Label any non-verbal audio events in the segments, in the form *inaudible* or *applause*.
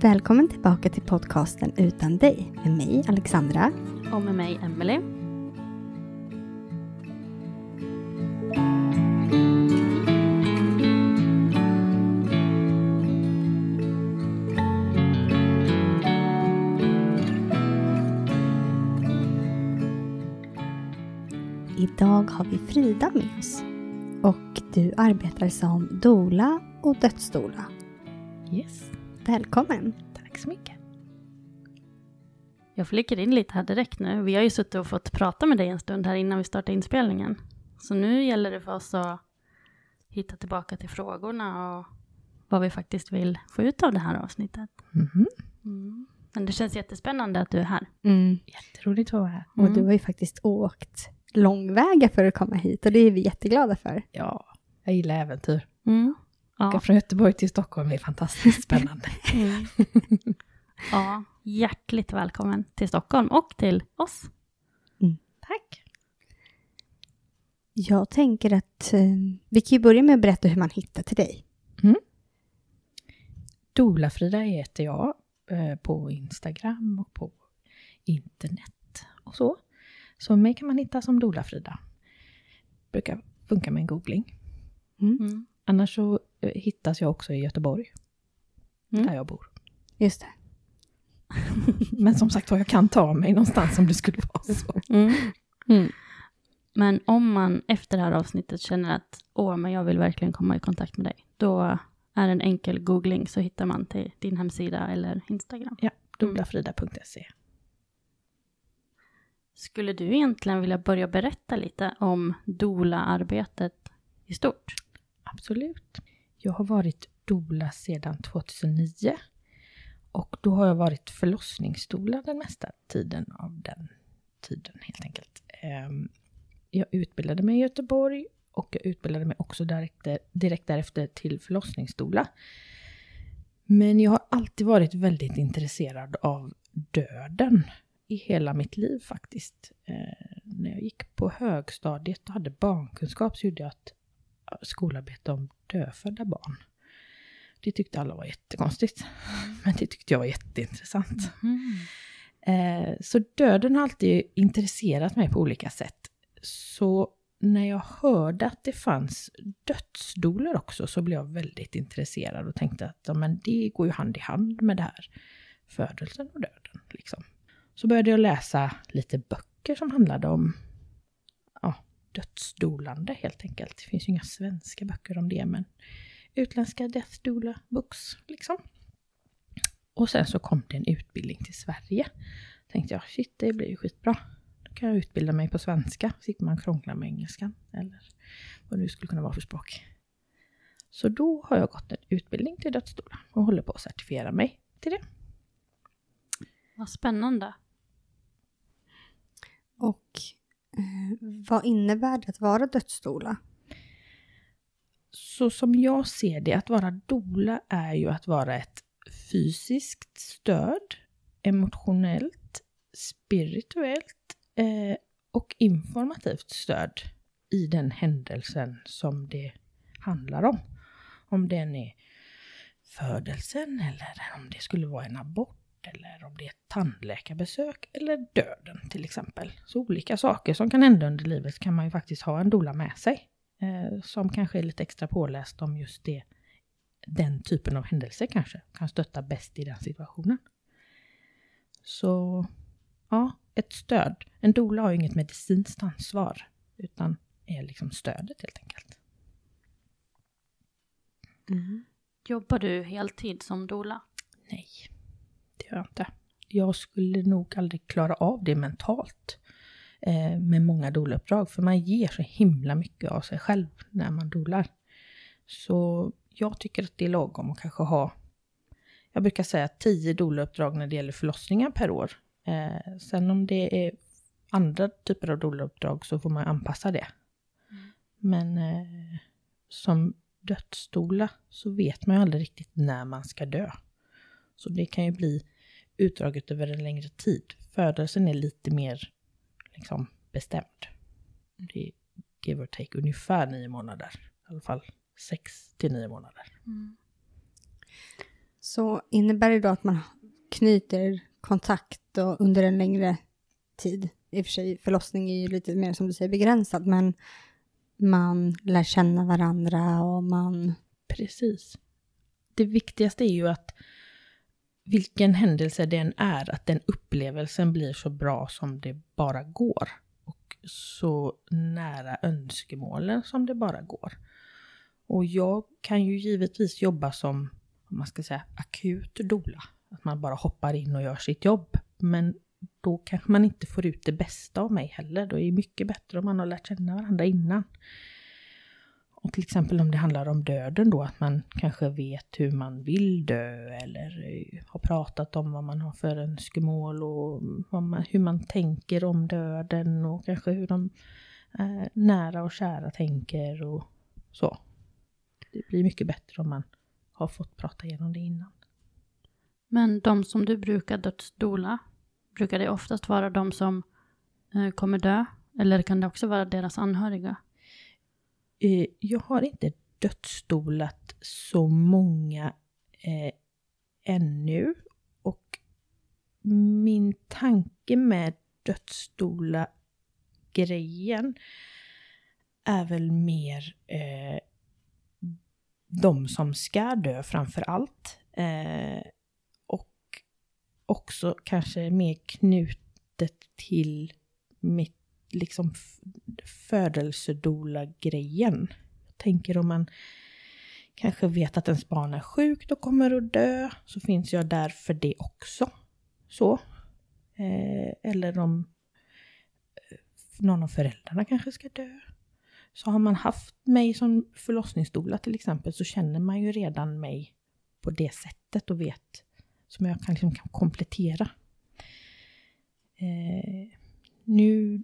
Välkommen tillbaka till podcasten Utan dig med mig Alexandra. Och med mig Emelie. Idag har vi Frida med oss. Och du arbetar som dola och dödsdola. Yes. Välkommen! Tack så mycket. Jag flickar in lite här direkt nu. Vi har ju suttit och fått prata med dig en stund här innan vi startade inspelningen. Så nu gäller det för oss att hitta tillbaka till frågorna och vad vi faktiskt vill få ut av det här avsnittet. Mhm. Mm. Men det känns jättespännande att du är här. Mm. Jätteroligt att vara här. Och du har ju faktiskt åkt långväga för att komma hit och det är vi jätteglada för. Ja, jag gillar äventyr. Mm. Åka Ja. från Göteborg till Stockholm är fantastiskt spännande. *laughs* Mm. ja, hjärtligt välkommen till Stockholm och till oss. Tack. Jag tänker att eh, vi kan ju börja med att berätta hur man hittar till dig. Dola-Frida heter jag eh, på Instagram och på internet och så. Så mig kan man hitta som Dola-Frida. Brukar funka med en googling. Mm. Annars så eh, hittas jag också i Göteborg, Mm. där jag bor. Just det. *laughs* Men som sagt jag kan ta mig någonstans om det skulle vara så. Mm. Mm. Men om man efter det här avsnittet känner att åh, men jag vill verkligen komma i kontakt med dig, då är en enkel googling så hittar man till din hemsida eller Instagram. Ja, dolafrida.se. Skulle du egentligen vilja börja berätta lite om doula-arbetet i stort? Absolut. Jag har varit doula sedan 2009. Och då har jag varit förlossningsdoula den mesta tiden av den tiden helt enkelt. Ehm, jag utbildade mig i Göteborg och jag utbildade mig också direkt, direkt därefter till förlossningsdoula. Men jag har alltid varit väldigt intresserad av döden i hela mitt liv faktiskt. Ehm, när jag gick på högstadiet och hade barnkunskap så gjorde jag ett skolarbete om dödfödda barn. Det tyckte alla var jättekonstigt. Men det tyckte jag var jätteintressant. Eh, så döden har alltid intresserat mig på olika sätt. Så när jag hörde att det fanns dödsdoler också så blev jag väldigt intresserad och tänkte att ja, men det går ju hand i hand med det här. Födelsen och döden. Liksom. Så började jag läsa lite böcker som handlade om dödsdolande helt enkelt. Det finns ju inga svenska böcker om det men utländska death doula books liksom. Och sen så kom det en utbildning till Sverige. Tänkte jag, shit det blir ju skitbra. Då kan jag utbilda mig på svenska, så slipper man krångla med engelskan. Eller vad det nu skulle kunna vara för språk. Så då har jag gått en utbildning till dödsdoula och håller på att certifiera mig till det. Vad spännande. Och Eh, vad innebär det att vara dödsdoula? så som jag ser det, att vara dola är ju att vara ett fysiskt stöd, emotionellt, spirituellt eh, och informativt stöd i den händelsen som det handlar om. Om den är födelsen eller om det skulle vara en abort eller om det är ett tandläkarbesök eller döden till exempel. Så olika saker som kan hända under livet kan man ju faktiskt ha en dola med sig. Eh, som kanske är lite extra påläst om just det. Den typen av händelser kanske kan stötta bäst i den situationen. Så ja, ett stöd. En dola har ju inget medicinskt ansvar utan är liksom stödet helt enkelt. Mm. Jobbar du heltid som dola? Nej, gör jag inte. Jag skulle nog aldrig klara av det mentalt eh, med många doluppdrag, för man ger så himla mycket av sig själv när man dolar. Så jag tycker att det är lagom att kanske ha, jag brukar säga 10 doluppdrag när det gäller förlossningar per år. Eh, sen om det är andra typer av doluppdrag så får man anpassa det. Mm. Men eh, som dödsdola så vet man ju aldrig riktigt när man ska dö. Så det kan ju bli utdraget över en längre tid. Födelsen är lite mer liksom bestämd. Det är give or take ungefär nio månader. I alla fall sex till nio månader. Mm. Så innebär det då att man knyter kontakt under en längre tid? I och för sig, förlossning är ju lite mer som du säger begränsad, men man lär känna varandra och man... Precis. Det viktigaste är ju att vilken händelse det än är, att den upplevelsen blir så bra som det bara går. Och så nära önskemålen som det bara går. Och jag kan ju givetvis jobba som, om man ska säga, akut dola. Att man bara hoppar in och gör sitt jobb. Men då kanske man inte får ut det bästa av mig heller. Då är det mycket bättre om man har lärt känna varandra innan. Och till exempel om det handlar om döden då, att man kanske vet hur man vill dö eller eh, har pratat om vad man har för önskemål och man, hur man tänker om döden och kanske hur de eh, nära och kära tänker och så. Det blir mycket bättre om man har fått prata igenom det innan. Men de som du brukar dödsdola, brukar det oftast vara de som eh, kommer dö? Eller kan det också vara deras anhöriga? Eh, jag har inte dödsstolat så många eh, ännu. Och min tanke med dödsstola grejen är väl mer eh, de som ska dö framför allt. Eh, och också kanske mer knutet till mitt liksom födelsedola-grejen. Jag tänker om man kanske vet att ens barn är sjukt och kommer att dö, så finns jag där för det också. Så. Eh, eller om eh, någon av föräldrarna kanske ska dö. Så har man haft mig som förlossningsdola till exempel så känner man ju redan mig på det sättet och vet som jag kan, liksom, kan komplettera. Eh, nu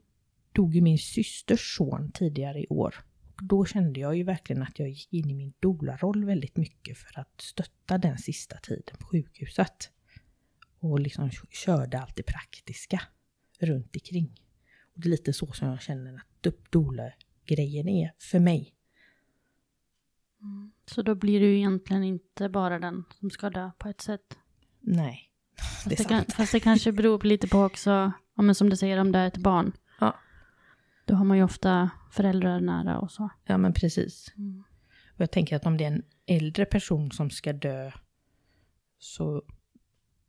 dog ju min systers son tidigare i år. Och då kände jag ju verkligen att jag gick in i min doula-roll väldigt mycket för att stötta den sista tiden på sjukhuset. Och liksom körde allt det praktiska runt omkring. Och det är lite så som jag känner att doula-grejen är för mig. Mm. Så då blir du egentligen inte bara den som ska dö på ett sätt? Nej, *laughs* det är fast, det fast det kanske beror lite på också, ja, men som du säger, om det är ett barn. Då har man ju ofta föräldrar nära och så. Ja, men precis. Mm. Och jag tänker att om det är en äldre person som ska dö så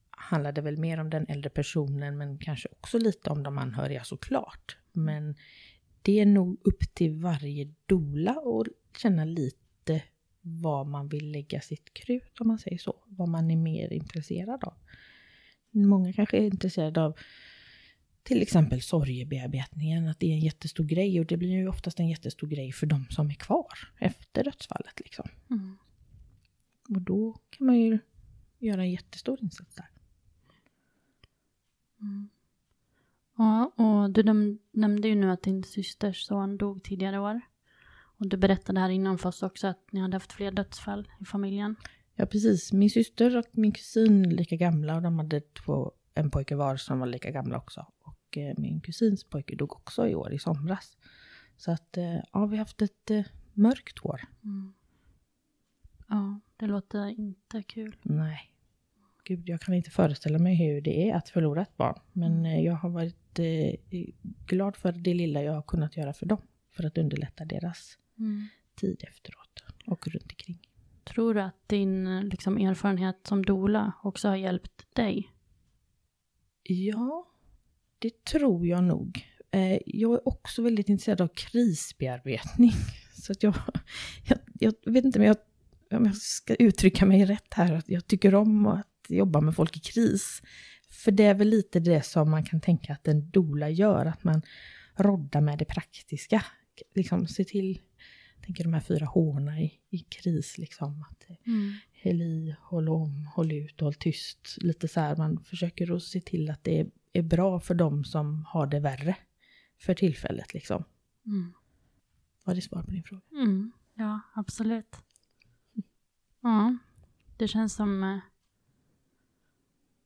handlar det väl mer om den äldre personen men kanske också lite om de anhöriga såklart. Men det är nog upp till varje dola att känna lite vad man vill lägga sitt krut om man säger så. Vad man är mer intresserad av. Många kanske är intresserade av till exempel sorgebearbetningen, att det är en jättestor grej och det blir ju oftast en jättestor grej för de som är kvar efter dödsfallet. Liksom. Mm. Och då kan man ju göra en jättestor insats där. Mm. Ja, och du näm nämnde ju nu att din systers son dog tidigare år. Och du berättade här innan för oss också att ni hade haft fler dödsfall i familjen. Ja, precis. Min syster och min kusin är lika gamla och de hade två, en pojke var som var lika gamla också. Och eh, min kusins pojke dog också i år, i somras. Så att, eh, ja, vi har haft ett eh, mörkt år. Mm. Ja, det låter inte kul. Nej. Gud, jag kan inte föreställa mig hur det är att förlora ett barn. Men eh, jag har varit glad för det lilla jag har kunnat göra för dem. För att underlätta deras Mm. tid efteråt och runt omkring. Tror du att din liksom, erfarenhet som dola också har hjälpt dig? Ja, det tror jag nog. Eh, jag är också väldigt intresserad av krisbearbetning. *laughs* Så att jag, jag, jag vet inte om jag, om jag ska uttrycka mig rätt här. Att jag tycker om att jobba med folk i kris. För det är väl lite det som man kan tänka att en dola gör. Att man roddar med det praktiska. Liksom se till, tänker de här fyra h i, i kris. Liksom, att Mm. häll i, håll om, håll ut, håll tyst. Lite så här, man försöker att se till att det är, är bra för dem som har det värre för tillfället liksom. Mm. Var det svar på din fråga? Mm. Ja, absolut. Ja, det känns som eh,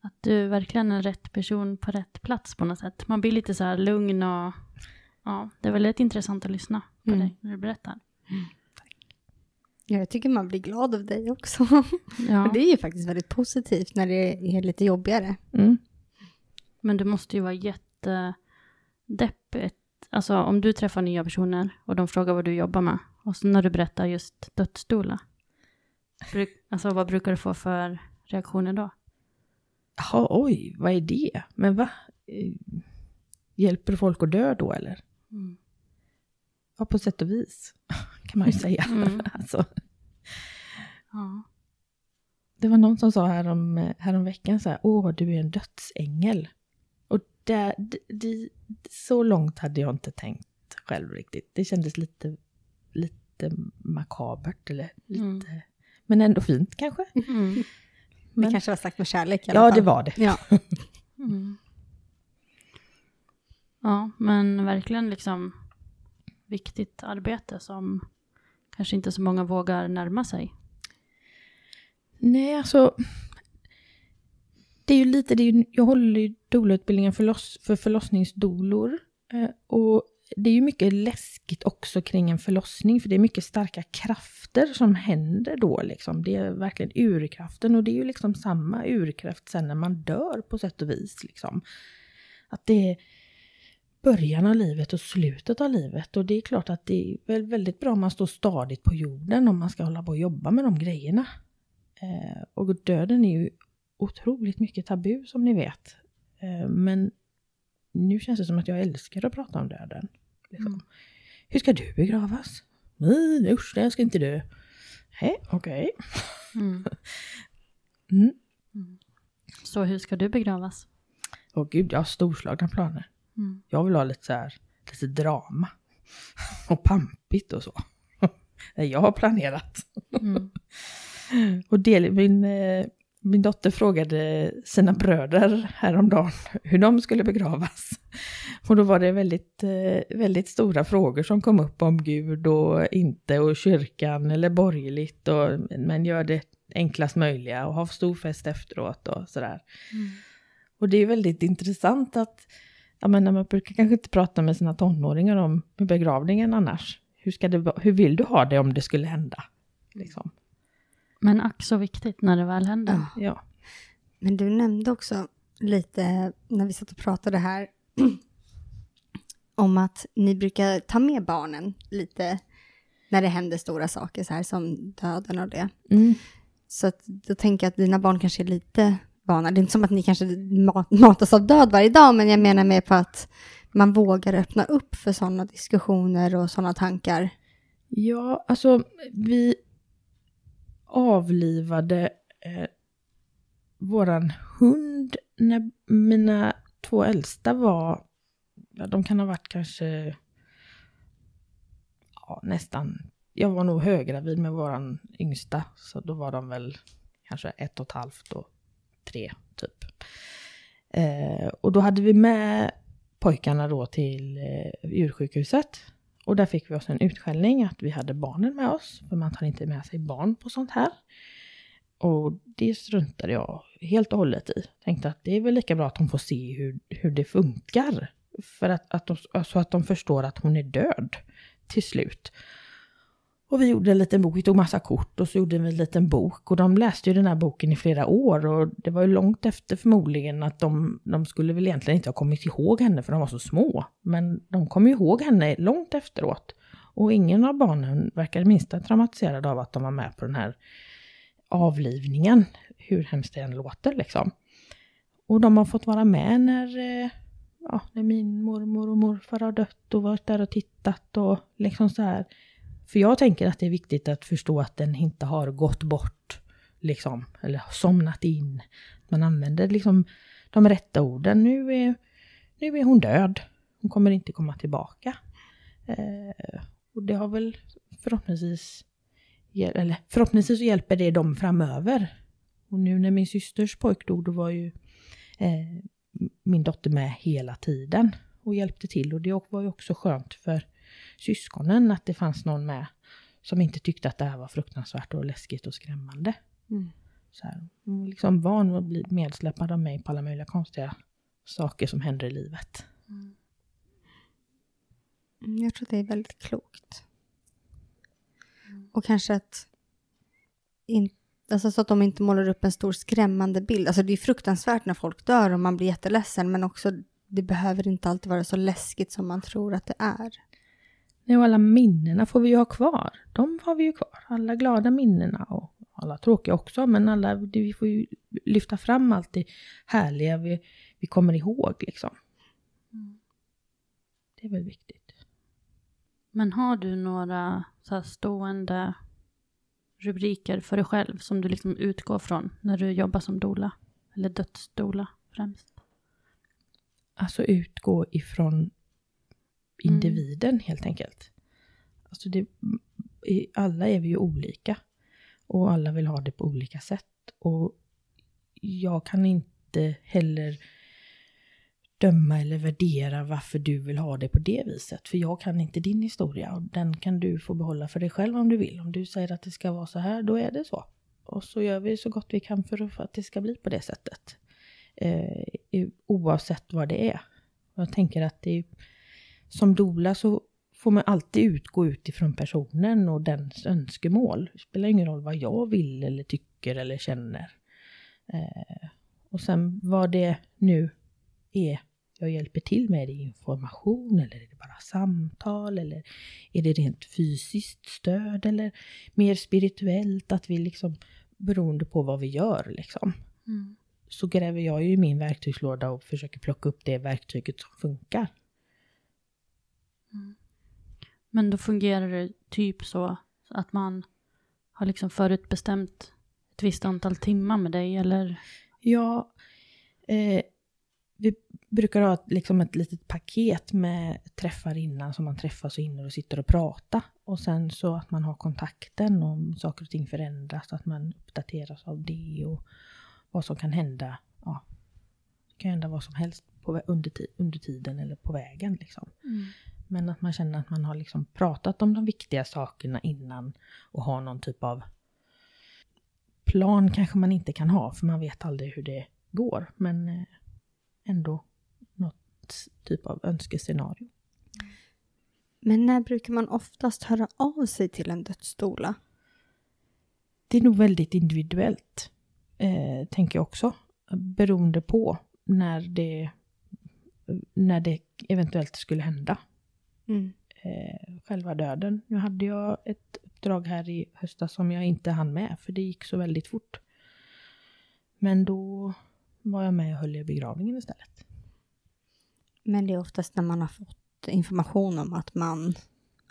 att du verkligen är rätt person på rätt plats på något sätt. Man blir lite så här lugn och ja, det är väldigt intressant att lyssna på Mm. dig när du berättar. Ja, jag tycker man blir glad av dig också. Ja, *laughs* det är ju faktiskt väldigt positivt när det är lite jobbigare. Mm. Men det måste ju vara jättedeppigt. Alltså om du träffar nya personer och de frågar vad du jobbar med och så när du berättar just dödsdola. Bruk, alltså vad brukar du få för reaktioner då? Jaha, oj, vad är det? Men va? Hjälper folk att dö då eller? Mm. Ja, på sätt och vis. *laughs* Kan man ju säga. Mm. *laughs* alltså, Ja. det var någon som sa härom, eh, härom veckan så här, åh, du är en dödsängel. Och där, d- d- så långt hade jag inte tänkt själv riktigt. Det kändes lite, lite makabert eller lite, Mm. men ändå fint kanske. Mm. Det Men- kanske var sagt med kärlek i alla Ja, fall. det var det. Ja. *laughs* Mm. Ja, men verkligen liksom viktigt arbete som kanske inte så många vågar närma sig. Nej, alltså. Det är ju lite, det är ju, jag håller ju doulautbildningen för, loss, för förlossningsdolor. Eh, och det är ju mycket läskigt också kring en förlossning, för det är mycket starka krafter som händer då. Liksom. Det är verkligen urkraften och det är ju liksom samma urkraft sen när man dör på sätt och vis. Liksom. Att det är början av livet och slutet av livet. Och det är klart att det är väldigt bra om man står stadigt på jorden om man ska hålla på och jobba med de grejerna. Eh, och döden är ju otroligt mycket tabu som ni vet. Eh, men nu känns det som att jag älskar att prata om döden. Liksom. Mm. Hur ska du begravas? Nej, usch, jag ska inte dö. Hej, okej. *laughs* Mm. Mm. Så hur ska du begravas? Åh gud, jag har storslagna planer. Mm. Jag vill ha lite så här, lite drama. *laughs* Och pampigt och så. *laughs* Jag har planerat. Mm. Och del, min, eh, min dotter frågade sina bröder häromdagen hur de skulle begravas. Och då var det väldigt, eh, väldigt stora frågor som kom upp om Gud och inte och kyrkan eller borgerligt. Och, men gör det enklast möjliga och ha stor fest efteråt och sådär. Mm. Och det är väldigt intressant att, jag menar, man brukar kanske inte prata med sina tonåringar om begravningen annars. Hur, ska det, hur vill du ha det om det skulle hända? Liksom. Men ack så viktigt när det väl händer. Ja. Ja. Men du nämnde också lite när vi satt och pratade här *clears throat* om att ni brukar ta med barnen lite när det händer stora saker så här som döden och det. Mm. Så att då tänker jag att dina barn kanske är lite vana. Det är inte som att ni kanske mat, matas av död varje dag, men jag menar mer på att man vågar öppna upp för sådana diskussioner och sådana tankar. Ja, alltså vi avlivade eh, våran hund när mina två äldsta var, ja, de kan ha varit kanske ja, nästan, jag var nog höggravid med våran yngsta, så då var de väl kanske ett och ett halvt och tre typ. Eh, och då hade vi med pojkarna då till eh, djursjukhuset. Och där fick vi oss en utskällning att vi hade barnen med oss, för man tar inte med sig barn på sånt här. Och det struntade jag helt och hållet i. Tänkte att det är väl lika bra att de får se hur, hur det funkar. För att, att de, så att de förstår att hon är död till slut. Och vi gjorde en liten bok, vi tog massa kort och så gjorde vi en liten bok. Och de läste ju den här boken i flera år och det var ju långt efter förmodligen att de, de skulle väl egentligen inte ha kommit ihåg henne för de var så små. Men de kom ju ihåg henne långt efteråt. Och ingen av barnen verkade minsta traumatiserad av att de var med på den här avlivningen, hur hemskt det än låter liksom. Och de har fått vara med när, eh, ja, när min mormor och morfar har dött och varit där och tittat och liksom så här. För jag tänker att det är viktigt att förstå att den inte har gått bort, liksom, eller somnat in. Man använder liksom de rätta orden. Nu är, nu är hon död. Hon kommer inte komma tillbaka. Eh, och det har väl förhoppningsvis eller förhoppningsvis så hjälper det dem framöver. Och nu när min systers pojk dog, då var ju eh, min dotter med hela tiden och hjälpte till. Och det var ju också skönt för syskonen att det fanns någon med som inte tyckte att det här var fruktansvärt och läskigt och skrämmande. Mm. Så här, liksom van att bli medsläppad av mig på alla möjliga konstiga saker som händer i livet. Mm. Jag tror det är väldigt klokt. Och kanske att, in, alltså så att de inte målar upp en stor skrämmande bild. Alltså det är fruktansvärt när folk dör och man blir jätteledsen, men också det behöver inte alltid vara så läskigt som man tror att det är. Nej, och alla minnena får vi ju ha kvar. De har vi ju kvar. Alla glada minnena och alla tråkiga också, men alla, vi får ju lyfta fram allt det härliga vi, vi kommer ihåg liksom. Mm. Det är väl viktigt. Men har du några så stående rubriker för dig själv som du liksom utgår från när du jobbar som dola? Eller dödsdola främst? Alltså utgå ifrån Mm. individen mm. helt enkelt. Alltså det, alla är vi ju olika. Och alla vill ha det på olika sätt. Och jag kan inte heller döma eller värdera varför du vill ha det på det viset. För jag kan inte din historia och den kan du få behålla för dig själv om du vill. Om du säger att det ska vara så här, då är det så. Och så gör vi så gott vi kan för att det ska bli på det sättet. Eh, oavsett vad det är. Jag tänker att det är, som dola så får man alltid utgå utifrån personen och dens önskemål. Det spelar ingen roll vad jag vill eller tycker eller känner. Eh, och sen vad det nu är jag hjälper till med? Är det information eller är det bara samtal eller är det rent fysiskt stöd eller mer spirituellt att vi liksom beroende på vad vi gör liksom. Mm. Så gräver jag ju i min verktygslåda och försöker plocka upp det verktyget som funkar. Mm. Men då fungerar det typ så att man har liksom förutbestämt ett visst antal timmar med dig eller? Ja, eh, vi brukar ha liksom ett litet paket med träffar innan som man träffas och hinner och sitter och pratar. Och sen så att man har kontakten om saker och ting förändras, att man uppdateras av det och vad som kan hända. Ja, det kan hända vad som helst på, under, under tiden eller på vägen. Liksom. Mm. Men att man känner att man har liksom pratat om de viktiga sakerna innan och har någon typ av plan kanske man inte kan ha för man vet aldrig hur det går. Men eh, ändå något typ av önskescenario. Men när brukar man oftast höra av sig till en dödsstola? Det är nog väldigt individuellt, eh, tänker jag också. Beroende på när det, när det eventuellt skulle hända. Mm. Eh, själva döden. Nu hade jag ett uppdrag här i höstas som jag inte hann med, för det gick så väldigt fort. Men då var jag med och höll i begravningen istället. Men det är oftast när man har fått information om att man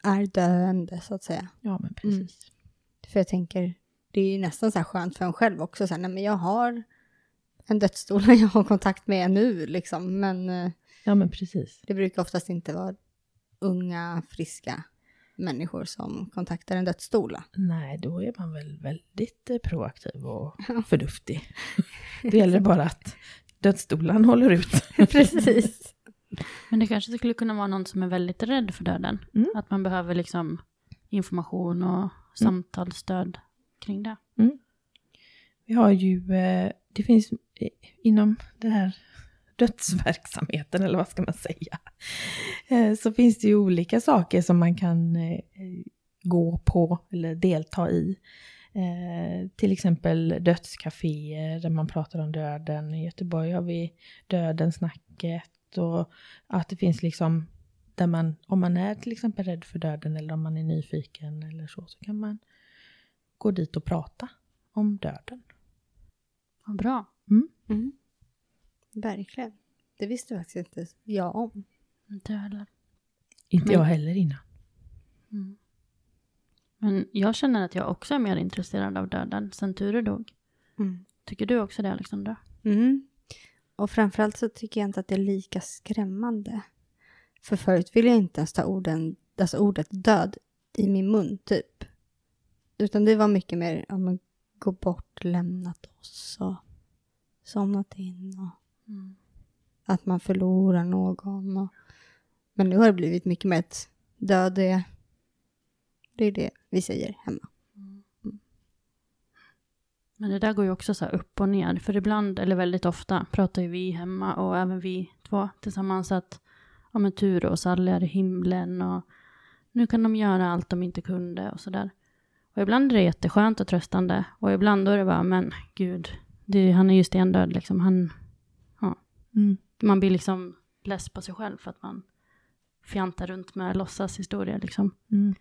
är döende, så att säga. Ja, men precis. Mm. För jag tänker, det är ju nästan så här skönt för en själv också, så här, nej men jag har en dödsstol jag har kontakt med nu, liksom. Men, eh, ja, men precis. Det brukar oftast inte vara unga, friska människor som kontaktar en dödsstola. Nej, då är man väl väldigt eh, proaktiv och *laughs* förnuftig. Det gäller bara att dödsstolen håller ut. *laughs* Precis. Men det kanske skulle kunna vara någon som är väldigt rädd för döden. Mm. Att man behöver liksom information och samtalsstöd kring det. Vi har ju, eh, det finns inom den här dödsverksamheten, eller vad ska man säga, eh, så finns det ju olika saker som man kan eh, gå på eller delta i. Eh, till exempel dödscaféer där man pratar om döden. I Göteborg har vi Dödensnacket och att det finns liksom där man, om man är till exempel rädd för döden eller om man är nyfiken eller så, så kan man gå dit och prata om döden. Vad bra. Mm. Verkligen. Det visste faktiskt inte jag om. Inte jag heller. Inte Men- jag heller innan. Men jag känner att jag också är mer intresserad av döden sen Ture dog. Mm. Tycker du också det Alexandra? Mm. Och framförallt så tycker jag inte att det är lika skrämmande. För förut ville jag inte ens ta orden, alltså ordet död i min mun, typ. Utan det var mycket mer, ja men gå bort, lämnat oss och somnat in och att man förlorar någon. Och, men nu har det blivit mycket mer att död är, det är det vi säger hemma. Men det där går ju också så här upp och ner. För ibland, eller väldigt ofta, pratar ju vi hemma och även vi två tillsammans att ja men Ture och Sally är i himlen och nu kan de göra allt de inte kunde och sådär. Och ibland är det jätteskönt och tröstande och ibland då är det bara, men gud, det, han är ju stendöd liksom. Han, ja. Man blir liksom less på sig själv för att man fjantar runt med låtsashistorier liksom. Mm.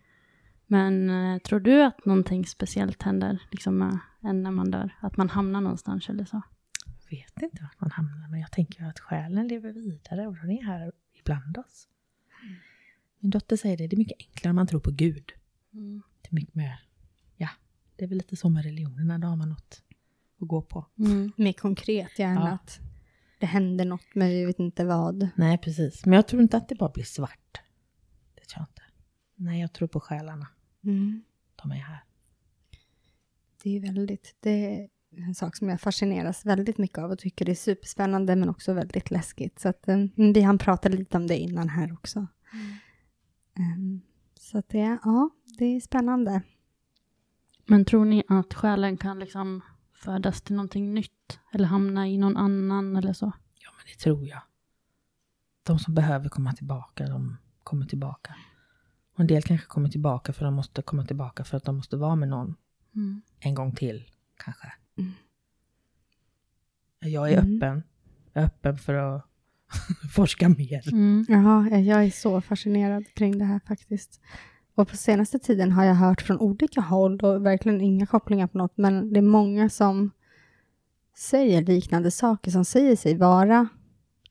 Men eh, tror du att någonting speciellt händer liksom med en när man dör? Att man hamnar någonstans eller så? vet inte vart man hamnar, men jag tänker att själen lever vidare och den är här ibland oss. Min dotter säger det, det är mycket enklare om man tror på Gud. Det är mycket mer, ja, det är väl lite så med religionerna, då har man något att gå på. Mm. Mer konkret gärna Ja. att det händer något men vi vet inte vad. Nej, precis. Men jag tror inte att det bara blir svart. Det tror jag inte. Nej, jag tror på själarna. Mm. De är här. Det är väldigt, det är en sak som jag fascineras väldigt mycket av och tycker det är superspännande men också väldigt läskigt. Så att eh, vi hann prata lite om det innan här också. Em, så att det, ja, det är spännande. Men tror ni att själen kan liksom födas till någonting nytt? Eller hamna i någon annan eller så? Ja, men det tror jag. De som behöver komma tillbaka, de kommer tillbaka. Och en del kanske kommer tillbaka för att de måste komma tillbaka för att de måste vara med någon Mm. en gång till, kanske. Jag är Mm. öppen. Jag är öppen för att *laughs* forska mer. Mm. Jaha, jag är så fascinerad kring det här faktiskt. Och på senaste tiden har jag hört från olika håll och verkligen inga kopplingar på något, men det är många som säger liknande saker, som säger sig vara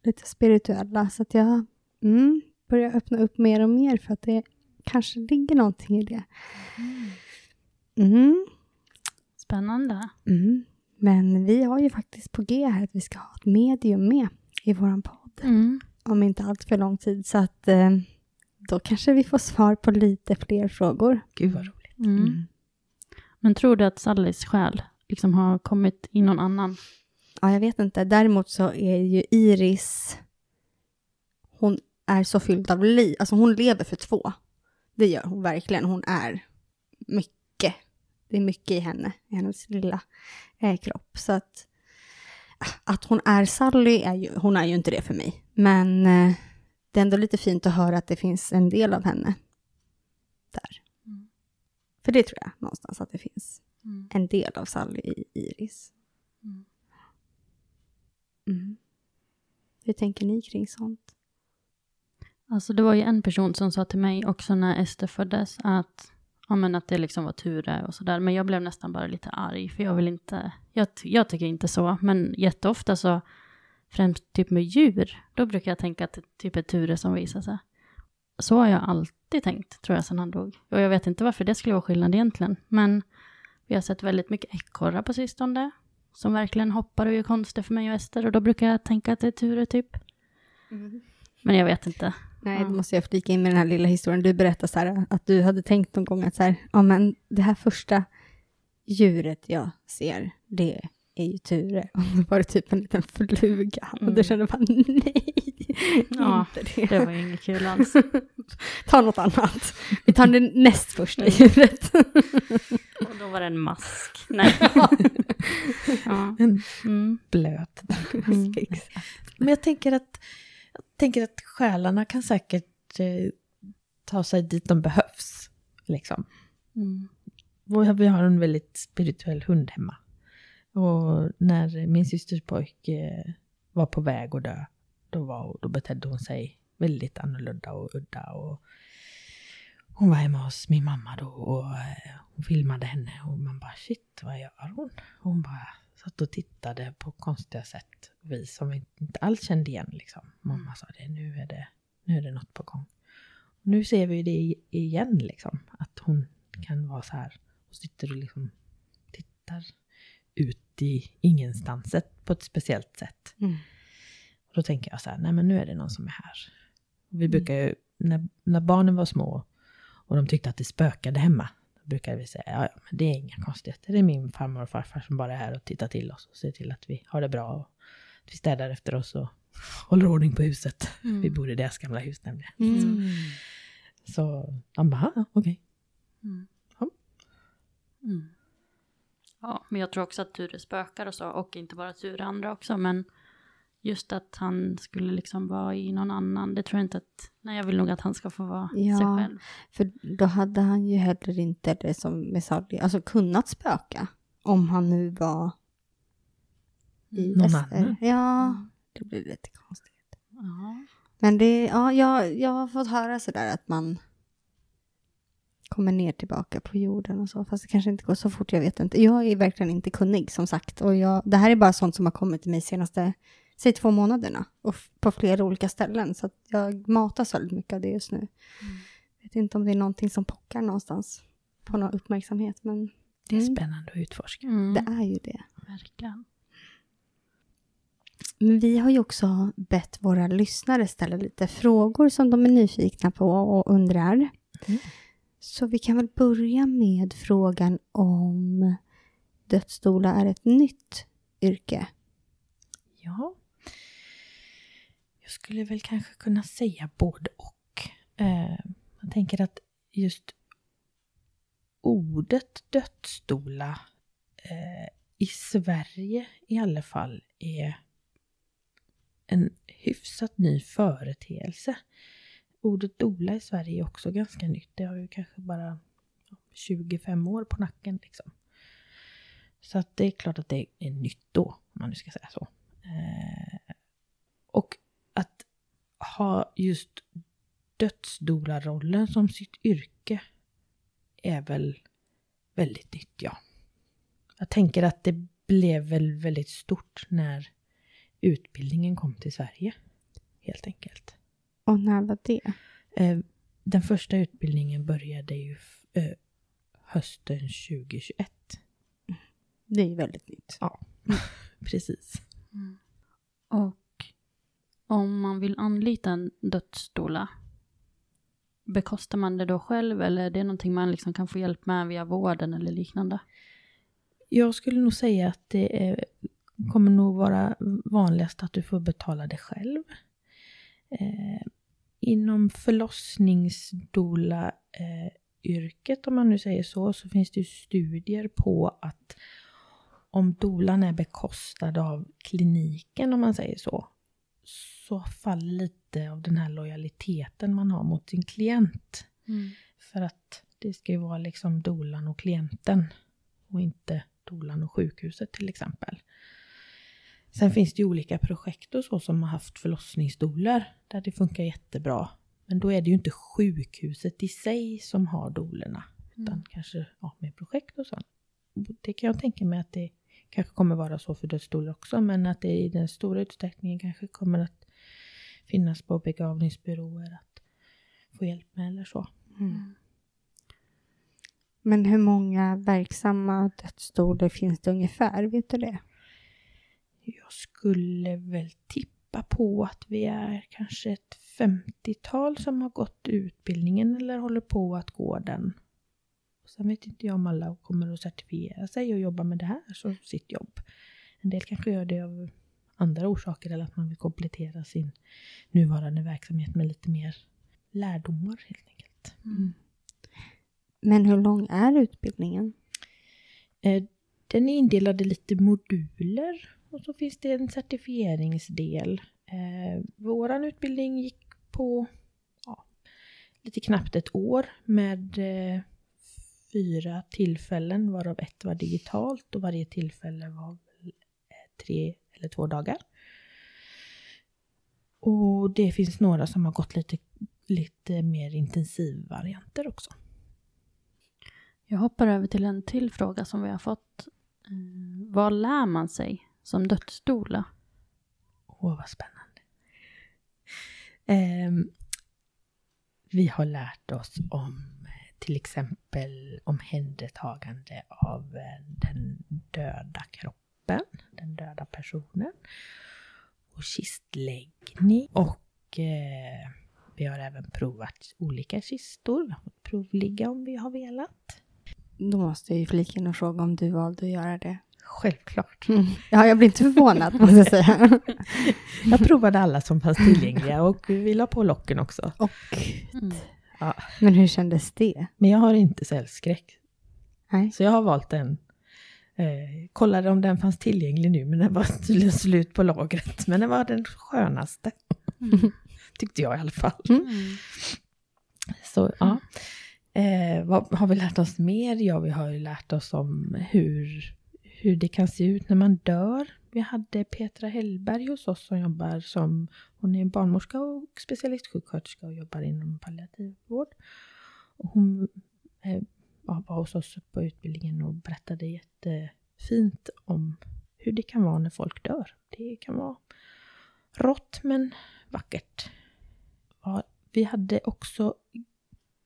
lite spirituella. Så att jag mm, börjar öppna upp mer och mer för att det kanske ligger någonting i det. Mm. Spännande. Mm. Men vi har ju faktiskt på G här att vi ska ha ett medium med i våran podd Mm. om inte allt för lång tid. Så att eh, då kanske vi får svar på lite fler frågor. Gud vad roligt. Mm. Men tror du att Sallys själ liksom har kommit i någon annan? Ja, jag vet inte. Däremot så är ju Iris, hon är så fylld av liv. Alltså hon lever för två. Det gör hon verkligen. Hon är mycket. Det är mycket i henne, i hennes lilla eh, kropp. Så att, att hon är Sally, är ju, hon är ju inte det för mig. Men eh, det är ändå lite fint att höra att det finns en del av henne där. För det tror jag någonstans att det finns en del av Sally i Iris. Mm. Hur tänker ni kring sånt? Alltså det var ju en person som sa till mig också när Ester föddes att, ja, men att det liksom var Ture och sådär. Men jag blev nästan bara lite arg för jag vill inte, jag, jag tycker inte så. Men jätteofta så, främst typ med djur, då brukar jag tänka att det typ är Ture som visar sig. Så har jag alltid tänkt, tror jag, sedan han dog. Och jag vet inte varför det skulle vara skillnad egentligen. Men vi har sett väldigt mycket ekorrar på sistone. Som verkligen hoppar och gör konster för mig och Ester. Och då brukar jag tänka att det är Ture typ. Men jag vet inte. Nej, då måste jag flika in med den här lilla historien. Du berättade så här att du hade tänkt någon gång att så här, ja men det här första djuret jag ser, det är ju Ture. *laughs* Och då var det typ en liten fluga. Och då kände man nej. Ja, inte det. det var ju inget kul alls. *laughs* Ta något annat. Vi tar det näst första djuret. Och då var det en mask. Nej. *laughs* ja. En Mm. blöt. Mm. Men jag tänker att, jag tänker att själarna kan säkert eh, ta sig dit de behövs. Liksom. Mm. Vi har- Vi har en väldigt spirituell hund hemma. Och när min systers pojke var på väg att dö, då, var, då betedde hon sig väldigt annorlunda och udda. Och hon var hemma hos min mamma då och eh, hon filmade henne och man bara shit, vad gör hon? Och hon bara satt och tittade på konstiga sätt. Vi som vi inte alls kände igen liksom. Mamma sa det, nu är det, nu är det något på gång. Och nu ser vi det igen liksom, att hon kan vara så här och sitter och liksom tittar ut i ingenstanset på ett speciellt sätt. Mm. Och då tänker jag så här, nej men nu är det någon som är här. Och vi brukar ju, när, när barnen var små och de tyckte att det spökade hemma, då brukade vi säga, ja, ja men det är inga konstigheter, det är min farmor och farfar som bara är här och tittar till oss och ser till att vi har det bra och att vi städar efter oss och *laughs* håller ordning på huset. Vi bor i deras gamla hus nämligen. Mm. Så de bara, "Ah, okej. Mm. Ja, men jag tror också att Ture spökar och så, och inte bara Ture, andra också, men just att han skulle liksom vara i någon annan, det tror jag inte att, nej jag vill nog att han ska få vara Ja. sig själv. För då hade han ju heller inte det som med Sally, alltså kunnat spöka. Om han nu var i Någon Ester. annan? Ja, det blir lite konstigt. Ja. Men det, ja, jag, jag har fått höra sådär att man kommer ner tillbaka på jorden och så. Fast det kanske inte går så fort, jag vet inte. Jag är verkligen inte kunnig som sagt. Och jag, det här är bara sånt som har kommit till mig senaste, säg två månaderna. Och på flera olika ställen. Så jag matas väldigt mycket av det just nu. Vet inte om det är någonting som pockar någonstans på någon uppmärksamhet. Men Det är Mm. spännande att utforska. Mm. det är ju det. Verkligen. Men vi har ju också bett våra lyssnare ställa lite frågor som de är nyfikna på och undrar. Mm. Så vi kan väl börja med frågan om dödsstolar är ett nytt yrke. Ja. Jag skulle väl kanske kunna säga både och. Eh, jag tänker att just ordet dödsstola eh, i Sverige i alla fall är en hyfsat ny företeelse. Ordet dola i Sverige är också ganska nytt. Det har ju kanske bara 25 år på nacken liksom. Så att det är klart att det är nytt då, om man nu ska säga så. Eh, och att ha just dödsdolarrollen som sitt yrke är väl väldigt nytt, ja. Jag tänker att det blev väl väldigt stort när utbildningen kom till Sverige, helt enkelt. Och när var det? Eh, den första utbildningen började ju eh, hösten 2021. Det är ju väldigt nytt. Ja, *laughs* precis. Och om man vill anlita en dödsdoula, bekostar man det då själv eller är det någonting man liksom kan få hjälp med via vården eller liknande? Jag skulle nog säga att det är, kommer nog vara vanligast att du får betala det själv. Eh, inom förlossningsdoula eh, yrket, om man nu säger så, så finns det ju studier på att om dolan är bekostad av kliniken, om man säger så, så faller lite av den här lojaliteten man har mot sin klient. För att det ska ju vara liksom dolan och klienten och inte dolan och sjukhuset till exempel. Sen finns det ju olika projekt och så som har haft förlossningsdolar där det funkar jättebra. Men då är det ju inte sjukhuset i sig som har dolerna utan kanske ja, med projekt och så. Det kan jag tänka mig att det kanske kommer vara så för dödsstolar också men att det i den stora utsträckningen kanske kommer att finnas på begravningsbyråer att få hjälp med eller så. Men hur många verksamma dödsstolar finns det ungefär? Vet du det? Jag skulle väl tippa på att vi är kanske ett 50-tal som har gått utbildningen eller håller på att gå den. Och sen vet inte jag om alla kommer att certifiera sig och jobba med det här som sitt jobb. En del kanske gör det av andra orsaker eller att man vill komplettera sin nuvarande verksamhet med lite mer lärdomar helt enkelt. Mm. Men hur lång är utbildningen? Eh, den är indelad i lite moduler och så finns det en certifieringsdel. Eh, Vår utbildning gick på ja, lite knappt ett år med eh, fyra tillfällen varav ett var digitalt och varje tillfälle var eh, tre eller två dagar. Och det finns några som har gått lite, lite mer intensivvarianter också. Jag hoppar över till en till fråga som vi har fått. Eh, vad lär man sig som dödsdoula? Åh, vad spännande. Eh, vi har lärt oss om till exempel omhändertagande av eh, den döda kroppen, den döda personen. Och kistläggning. Och eh, vi har även provat olika kistor. Vi har fått provligga om vi har velat. Då måste jag ju flika in och fråga om du valde att göra det. Självklart. Mm. Ja, jag blir inte förvånad måste jag säga. *laughs* Jag provade alla som fanns tillgängliga och vi la på locken också. Och, Mm. Ja. men hur kändes det? Men jag har inte cellskräck. Nej. Så jag har valt den. Eh, kollade om den fanns tillgänglig nu, men den var tydligen slut på lagret. Men den var den skönaste. *laughs* Tyckte jag i alla fall. Mm. Så ja. Eh, vad har vi lärt oss mer? Ja, vi har ju lärt oss om hur, hur det kan se ut när man dör. Vi hade Petra Hellberg hos oss som jobbar som, hon är barnmorska och specialistsjuksköterska och jobbar inom palliativvård. Och hon eh, var hos oss på utbildningen och berättade jättefint om hur det kan vara när folk dör. Det kan vara rått men vackert. Ja, vi hade också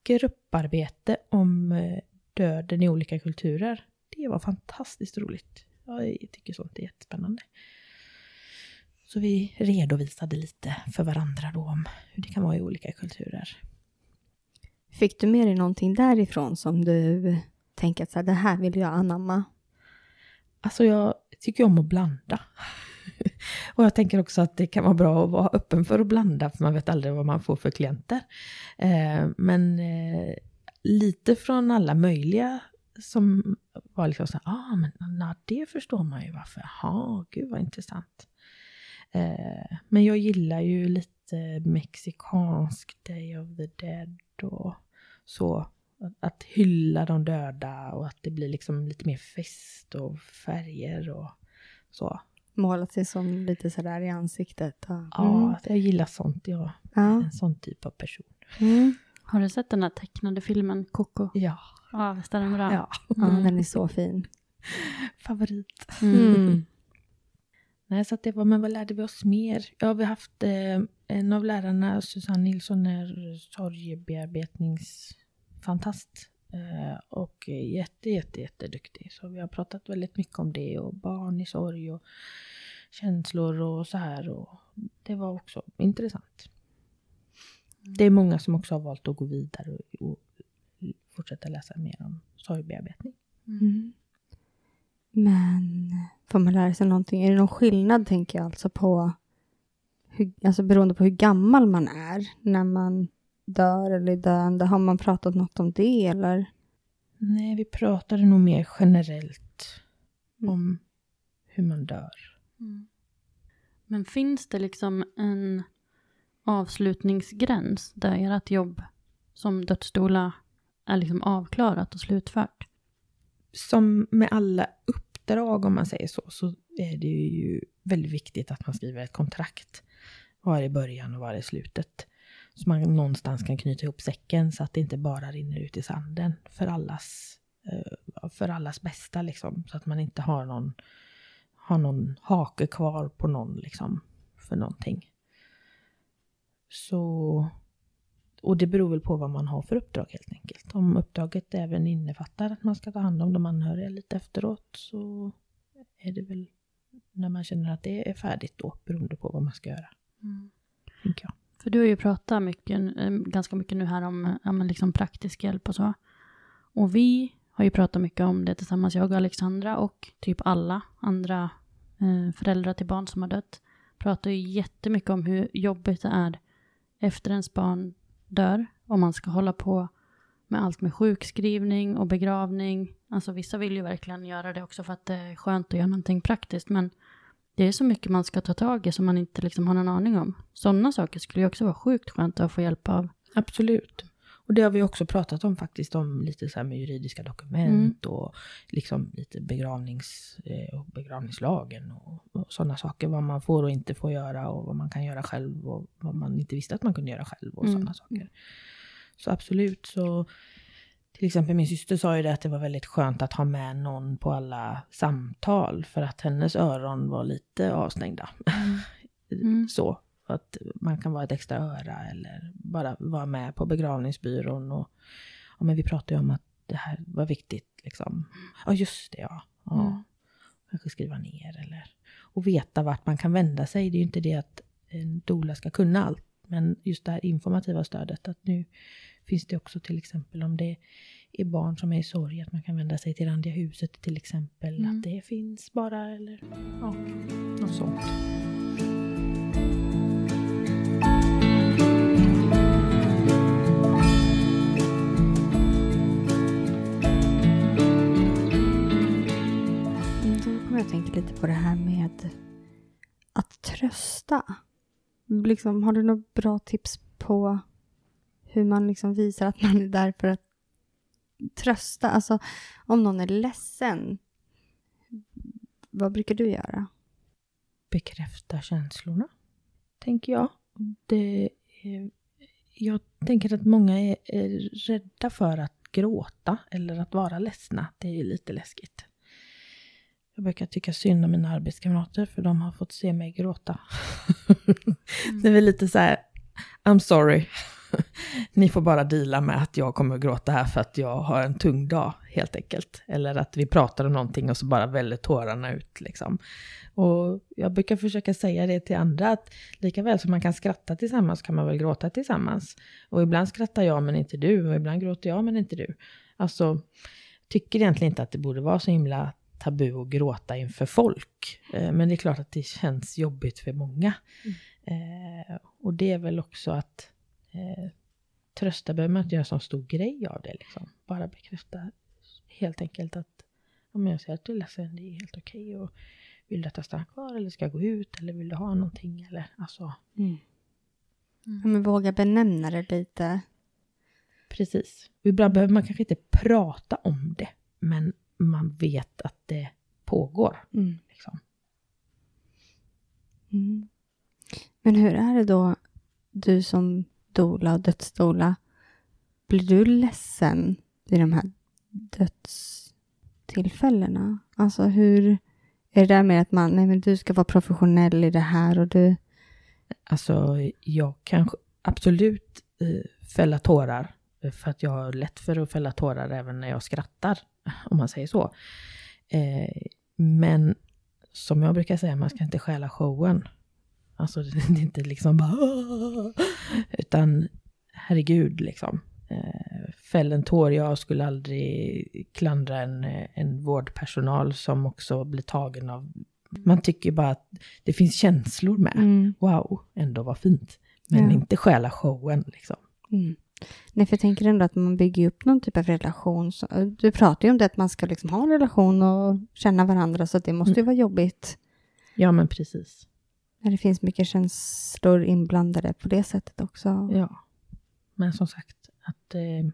grupparbete om eh, döden i olika kulturer. Det var fantastiskt roligt. Jag tycker sånt är jättespännande. Så vi redovisade lite för varandra då om hur det kan vara i olika kulturer. Fick du med dig någonting därifrån som du tänker att så här, det här vill jag anamma? Alltså jag tycker om att blanda. *laughs* Och jag tänker också att det kan vara bra att vara öppen för att blanda, för man vet aldrig vad man får för klienter. Eh, men eh, lite från alla möjliga som var liksom så här, ah, men na, det förstår man ju varför. Jaha, gud vad intressant. Eh, men jag gillar ju lite mexikansk Day of the Dead och så. Att, att hylla de döda och att det blir liksom lite mer fest och färger och så. Målat sig som lite sådär i ansiktet? Och, Ja, jag gillar sånt. Jag är Ja. en sån typ av person. Mm. Har du sett den här tecknade filmen Coco? Ja. Ja, visst är den bra? ja. ja, den är så fin. *laughs* Favorit. Mm. Nej, så att det var, men vad lärde vi oss mer? Ja, vi har haft eh, en av lärarna, Susanne Nilsson, är sorgebearbetningsfantast. Eh, och jätte, jätte, jätteduktig. Så vi har pratat väldigt mycket om det och barn i sorg och känslor och så här. Och det var också intressant. Det är många som också har valt att gå vidare och, och fortsätta läsa mer om sorgbearbetning. Mm. Men får man lära sig någonting? Är det någon skillnad, tänker jag, alltså på hur, alltså beroende på hur gammal man är när man dör eller är döende? Har man pratat något om det eller? Nej, vi pratade nog mer generellt Mm. om hur man dör. Mm. Men finns det liksom en avslutningsgräns där ert jobb som dödsdoula är liksom avklarat och slutfört? Som med alla uppdrag, om man säger så, så är det ju väldigt viktigt att man skriver ett kontrakt. Var är början och var är slutet? Så man någonstans kan knyta ihop säcken så att det inte bara rinner ut i sanden för allas, eh, för allas bästa liksom. Så att man inte har någon, har någon hake kvar på någon liksom för någonting. Så, och det beror väl på vad man har för uppdrag helt enkelt. Om uppdraget även innefattar att man ska ta hand om de anhöriga lite efteråt så är det väl när man känner att det är färdigt då, beroende på vad man ska göra. Tänker jag. För du har ju pratat mycket, eh, ganska mycket nu här om ja, liksom praktisk hjälp och så. Och vi har ju pratat mycket om det tillsammans, jag och Alexandra och typ alla andra eh, föräldrar till barn som har dött, pratar ju jättemycket om hur jobbigt det är efter ens barn dör. Om man ska hålla på med allt med sjukskrivning och begravning. Alltså vissa vill ju verkligen göra det också för att det är skönt att göra någonting praktiskt. Men det är så mycket man ska ta tag i som man inte liksom har någon aning om. Sådana saker skulle ju också vara sjukt skönt att få hjälp av. Absolut. Och det har vi också pratat om faktiskt, om lite så här med juridiska dokument Mm. och liksom lite begravnings, eh, begravningslagen och, och sådana saker. Vad man får och inte får göra och vad man kan göra själv och vad man inte visste att man kunde göra själv och Mm. sådana saker. Så absolut så till exempel min syster sa ju det att det var väldigt skönt att ha med någon på alla samtal för att hennes öron var lite avstängda. Mm. *laughs* Så, att man kan vara ett extra öra eller bara vara med på begravningsbyrån och ja, men vi pratade ju om att det här var viktigt liksom. Ja just det ja. ja. Mm. Kanske skriva ner eller och veta vart man kan vända sig. Det är ju inte det att en doula ska kunna allt. Men just det här informativa stödet att nu finns det också till exempel om det är barn som är i sorg att man kan vända sig till Randiga huset till exempel. Mm. Att det finns bara eller ja, något sånt. Jag att lite på det här med att trösta. Liksom, har du några bra tips på hur man liksom visar att man är där för att trösta? Alltså om någon är ledsen, vad brukar du göra? bekräfta känslorna, tänker jag. Det är, jag tänker att många är, är rädda för att gråta eller att vara ledsna. Det är lite läskigt. Jag brukar tycka synd om mina arbetskamrater för de har fått se mig gråta. det är väl lite så här, I'm sorry. Ni får bara deala med att jag kommer att gråta här för att jag har en tung dag, helt enkelt. Eller att vi pratar om någonting och så bara väller tårarna ut, liksom. Och jag brukar försöka säga det till andra, att lika väl som man kan skratta tillsammans kan man väl gråta tillsammans. Och ibland skrattar jag men inte du, och ibland gråter jag men inte du. Alltså, tycker egentligen inte att det borde vara så himla tabu att gråta inför folk. Eh, Men det är klart att det känns jobbigt för många. Eh, och det är väl också att eh, trösta behöver man inte göra en stor grej av det. Liksom. Bara bekräfta helt enkelt att om jag säger att du är ledsen, det är helt okej. och vill du att jag stannar kvar eller ska jag gå ut eller vill du ha någonting? Eller, alltså, Ja, men våga benämna det lite. precis. Och ibland behöver man kanske inte prata om det, men man vet att det pågår. Mm. Liksom. Mm. Men hur är det då, du som dola och dödsdola, blir du ledsen vid de här dödstillfällena? Alltså hur, är det där med att man, nej men du ska vara professionell i det här och du, Alltså, jag kan absolut eh, fälla tårar. eh, För att jag har lätt för att fälla tårar även när jag skrattar, om man säger så. Eh, men som jag brukar säga, man ska inte stjäla showen. Alltså *laughs* det är inte liksom bara... Utan herregud liksom. Eh, fäll en tår, jag skulle aldrig klandra en, en vårdpersonal som också blir tagen av... Man tycker bara att det finns känslor med. Mm. Wow, ändå var fint. Men Ja. inte stjäla showen liksom. Mm. Nej, för jag tänker ändå att man bygger upp någon typ av relation. Så, du pratar ju om det att man ska liksom ha en relation och känna varandra, så det måste ju vara jobbigt Ja men precis. när det finns mycket känslor inblandade på det sättet också. Ja. Men som sagt, att eh,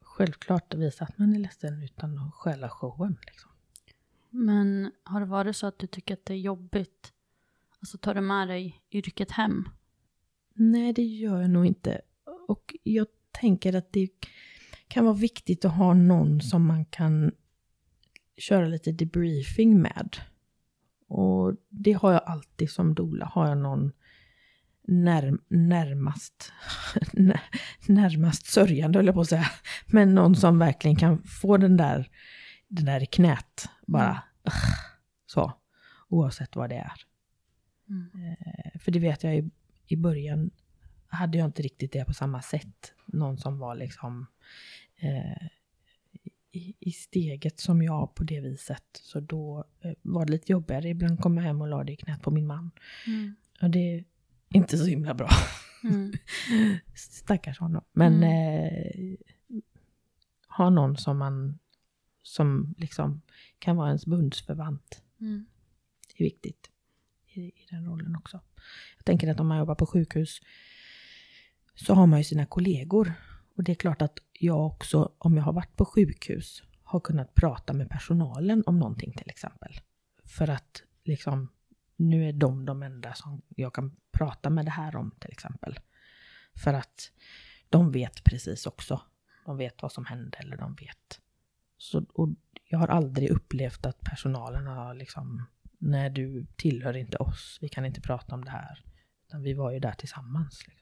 självklart visa att man är ledsen utan att stjäla showen. Liksom. Men har det varit så att du tycker att det är jobbigt? Alltså tar du med dig yrket hem? Nej, det gör jag nog inte. Och jag tänker att det kan vara viktigt att ha någon som man kan köra lite debriefing med. Och det har jag alltid som dola. Har jag någon när, närmast, *laughs* närmast sörjande, höll jag på att säga. Men någon som verkligen kan få den där, den där i knät. Bara "Ugh", så. Oavsett vad det är. Eh, För det vet jag i, i början hade jag inte riktigt det på samma sätt. Någon som var liksom eh, i, i steget som jag på det viset. Så då eh, var det lite jobbigare. Ibland kom jag hem och la det i knät på min man. Mm. Och det är inte så himla bra. Mm. *laughs* Stackars honom. Men Mm. eh, ha någon som man som liksom kan vara ens bundsförvant Mm. är viktigt i, i den rollen också. Jag tänker att om man jobbar på sjukhus så har man ju sina kollegor. Och det är klart att jag också, om jag har varit på sjukhus, har kunnat prata med personalen om någonting till exempel. För att liksom, nu är de de enda som jag kan prata med det här om till exempel. För att de vet precis också. De vet vad som hände eller de vet. Så, och jag har aldrig upplevt att personalen har liksom, nej du tillhör inte oss, vi kan inte prata om det här. Utan vi var ju där tillsammans. Liksom.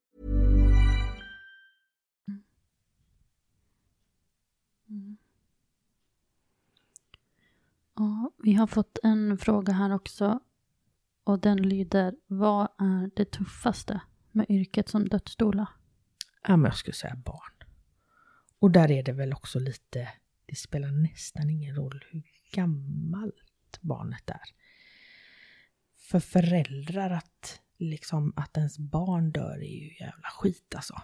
Vi har fått en fråga här också. Och den lyder, vad är det tuffaste med yrket som dödsdoula? Ja, men jag skulle säga barn. Och där är det väl också lite, det spelar nästan ingen roll hur gammalt barnet är. För föräldrar att liksom att ens barn dör är ju jävla skit alltså.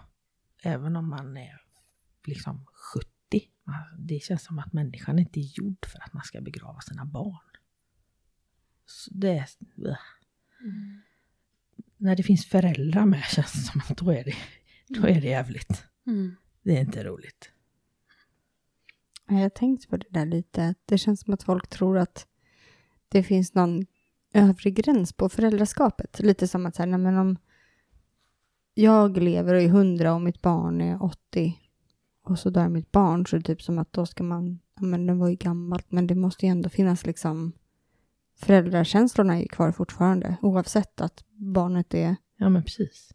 Även om man är liksom 70. Det känns som att människan inte är gjord för att man ska begrava sina barn. Så det är... När det finns föräldrar med *laughs* känns det som att då är det, då är det jävligt. Mm. Det är inte roligt. Ja, Jag har tänkt på det där lite. Det känns som att folk tror att det finns någon övre gräns på föräldraskapet. Lite som att så här, nej, men om jag lever och är 100 och mitt barn är 80 och så dör mitt barn så är det typ som att då ska man, ja men den var ju gammalt men det måste ju ändå finnas liksom föräldrakänslorna är ju kvar fortfarande oavsett att barnet är Ja men precis.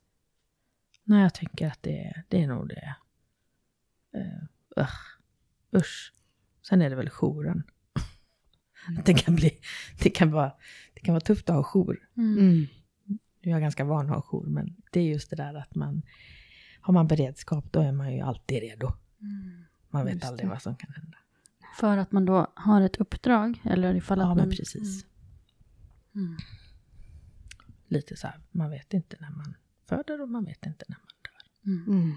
Nej jag tänker att det, är- det är nog det. Uh, usch. Sen är det väl jouren. Det kan bli, det kan vara, det kan vara tufft att ha jour. mm. Jag är ganska van att ha jour men det är just det där att man har man beredskap då är man ju alltid redo. Man vet Just aldrig det. vad som kan hända. För att man då har ett uppdrag? Eller ifall att Ja man... men precis. Mm. Lite så här, man vet inte när man föder och man vet inte när man dör. Mm.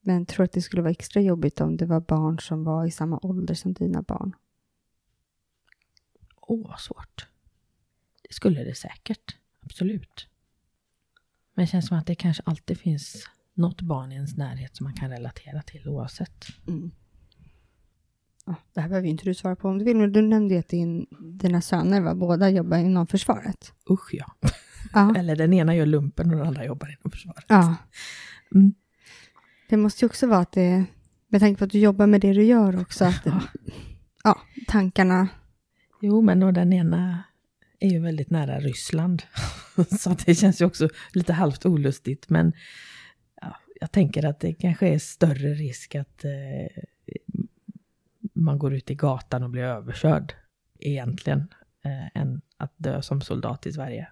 Men tror att det skulle vara extra jobbigt om det var barn som var i samma ålder som dina barn? Åh, vad svårt. Det skulle det säkert. Absolut. Men det känns som att det kanske alltid finns något barn i ens närhet som man kan relatera till oavsett. Mm. Ja, det här behöver inte du svara på om du vill, men du nämnde ju att din, dina söner var båda jobbar inom försvaret. Usch ja. Ja. *laughs* Eller den ena gör lumpen och den andra jobbar inom försvaret. ja. Mm. Det måste ju också vara att det, med tanke på att du jobbar med det du gör också, att Ja. ja, tankarna, Jo, men och den ena är ju väldigt nära Ryssland. *laughs* Så det känns ju också lite halvt olustigt. Men jag tänker att det kanske är större risk att eh, man går ut i gatan och blir överkörd egentligen. Eh, än att dö som soldat i Sverige.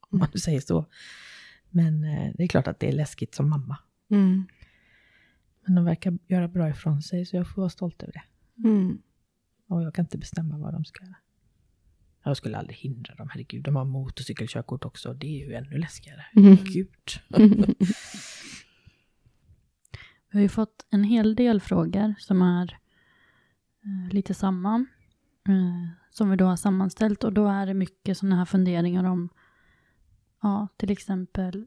Om man nu säger så. Men eh, det är klart att det är läskigt som mamma. mm. Men de verkar göra bra ifrån sig så jag får vara stolt över det. Mm. Och jag kan inte bestämma vad de ska göra. Jag skulle aldrig hindra dem, herregud. De har motorcykelkörkort också. Det är ju ännu läskigare. Mm. Gud. *laughs* Vi har ju fått en hel del frågor som är eh, lite samma. Eh, som vi då har sammanställt och då är det mycket sådana här funderingar om ja, till exempel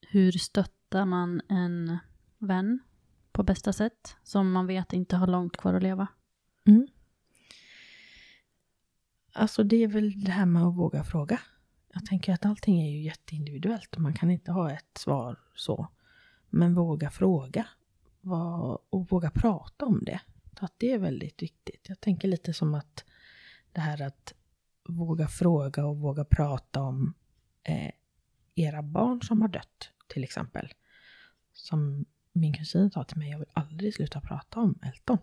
hur stöttar man en vän på bästa sätt som man vet inte har långt kvar att leva. Mm. Alltså det är väl det här med att våga fråga. Jag tänker att allting är ju jätteindividuellt och man kan inte ha ett svar så. Men våga fråga och våga prata om det. Att det är väldigt viktigt. Jag tänker lite som att det här att våga fråga och våga prata om eh, era barn som har dött till exempel. Som min kusin sa till mig, jag vill aldrig sluta prata om Elton.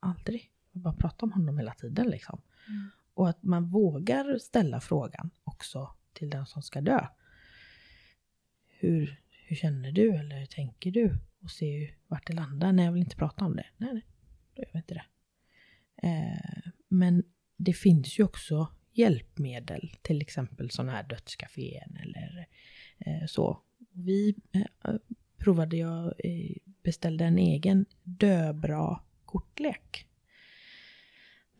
Aldrig. Jag vill bara prata om honom hela tiden liksom. Mm. Och att man vågar ställa frågan också till den som ska dö. Hur, hur känner du eller hur tänker du? Och se vart det landar. Nej, jag vill inte prata om det. Nej, nej, då gör vi inte det. Eh, men det finns ju också hjälpmedel, till exempel sådana här dödscafén eller eh, så. Vi eh, provade, jag eh, beställde en egen döbra kortlek.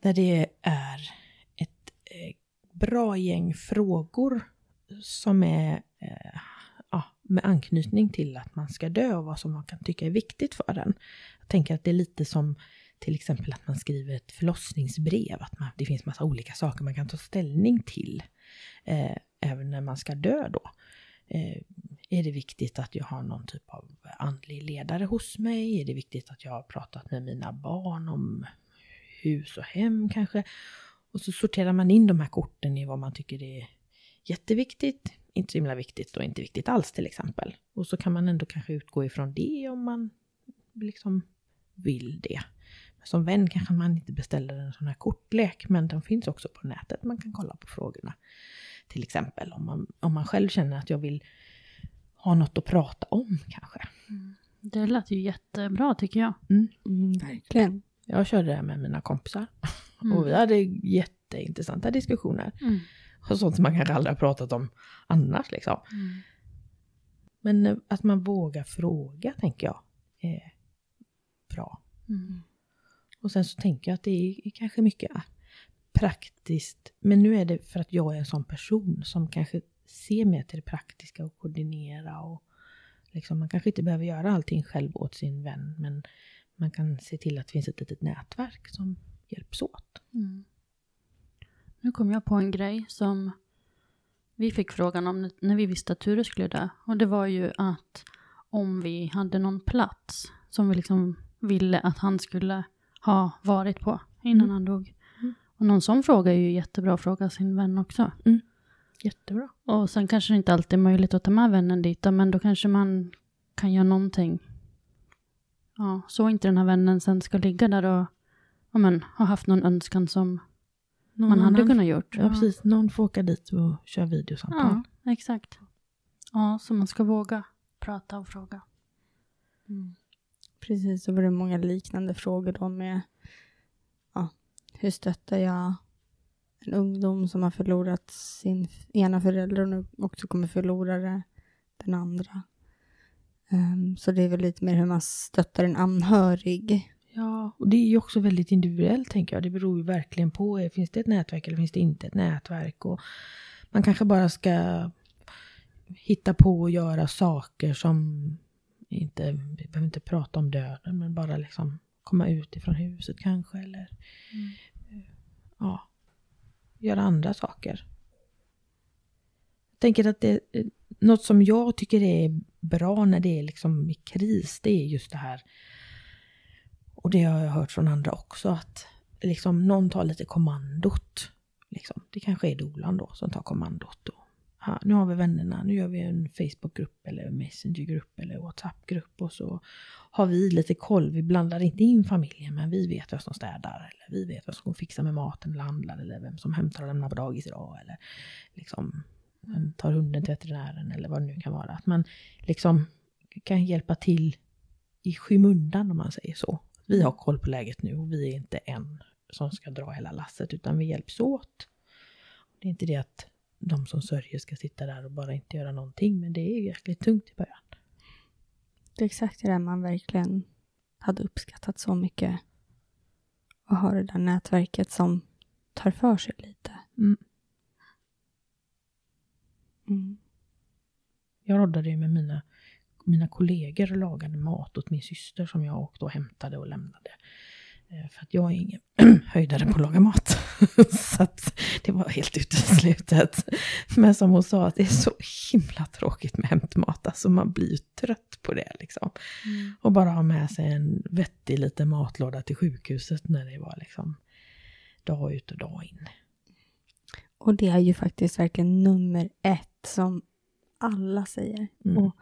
Där det är ett eh, bra gäng frågor som är eh, med anknytning till att man ska dö och vad som man kan tycka är viktigt för den. Jag tänker att det är lite som till exempel att man skriver ett förlossningsbrev, att man, det finns massa olika saker man kan ta ställning till eh, även när man ska dö då. Eh, är det viktigt att jag har någon typ av andlig ledare hos mig? Är det viktigt att jag har pratat med mina barn om hus och hem kanske? Och så sorterar man in de här korten i vad man tycker är jätteviktigt, inte så himla viktigt och inte viktigt alls till exempel. Och så kan man ändå kanske utgå ifrån det om man liksom vill det. Som vän kanske man inte beställer en sån här kortlek, men den finns också på nätet. Man kan kolla på frågorna. Till exempel om man, om man själv känner att jag vill ha något att prata om kanske. Mm. Det lät ju jättebra tycker jag. Mm. Mm, verkligen. Jag körde det med mina kompisar. Mm. Och vi hade jätteintressanta diskussioner. Och sånt som man kanske aldrig har pratat om annars liksom. Mm. Men eh, att man vågar fråga tänker jag är bra. Mm. Och sen så tänker jag att det är kanske mycket praktiskt. Men nu är det för att jag är en sån person som kanske ser mer till det praktiska och koordinera och liksom, man kanske inte behöver göra allting själv åt sin vän men man kan se till att det finns ett litet nätverk som hjälps åt. Mm. Nu kom jag på en grej som vi fick frågan om när vi visste att Ture skulle dö. Och det var ju att om vi hade någon plats som vi liksom ville att han skulle ha varit på innan mm. han dog. Mm. Och någon sån fråga är ju jättebra att fråga sin vän också. Mm. Jättebra. Och sen kanske det inte alltid är möjligt att ta med vännen dit, men då kanske man kan göra någonting. Ja, så inte den här vännen sen ska ligga där och ja, men, ha haft någon önskan som någon man hade kunnat gjort. Ja, precis. Någon får åka dit och köra videosamtal. Ja, exakt. Ja, så man ska våga prata och fråga. Mm. Precis, så var det många liknande frågor då med ja, hur stöttar jag en ungdom som har förlorat sin ena förälder och nu också kommer förlora den andra. Um, så det är väl lite mer hur man stöttar en anhörig. Ja, och det är ju också väldigt individuellt tänker jag. Det beror ju verkligen på, finns det ett nätverk eller finns det inte ett nätverk? Och man kanske bara ska hitta på och göra saker som inte, vi behöver inte prata om döden, men bara liksom komma ut ifrån huset kanske, eller mm. ja, göra andra saker. Jag tänker att det, något som jag tycker är bra när det är liksom i kris, det är just det här, och det har jag hört från andra också, att liksom någon tar lite kommandot. Liksom. Det kanske är Dolan då som tar kommandot. Och ja, nu har vi vännerna, nu gör vi en Facebookgrupp eller Messengergrupp eller Whatsappgrupp och så har vi lite koll. Vi blandar inte in familjen men vi vet vem som städar eller vi vet vem som fixar med maten eller handlar eller vem som hämtar och lämnar på dagis idag eller liksom tar hunden till veterinären eller vad det nu kan vara. Att man liksom kan hjälpa till i skymundan om man säger så. Vi har koll på läget nu och vi är inte en som ska dra hela lasset utan vi hjälps åt. Det är inte det att de som sörjer ska sitta där och bara inte göra någonting. Men det är jäkligt tungt i början. Det är exakt det där man verkligen hade uppskattat så mycket. Att ha det där nätverket som tar för sig lite. Mm. Mm. Jag roddade ju med mina, mina kollegor lagade mat åt min syster som jag åkte och hämtade och lämnade. Eh, För att jag är ingen *clears throat* höjdare på att laga mat. *laughs* så att det var helt uteslutet. Men som hon sa, det är så himla tråkigt med hämtmat. Alltså man blir ju trött på det liksom. Och bara ha med sig en vettig liten matlåda till sjukhuset när det var liksom dag ut och dag in. Och det är ju faktiskt verkligen nummer ett som alla säger. Mm. Och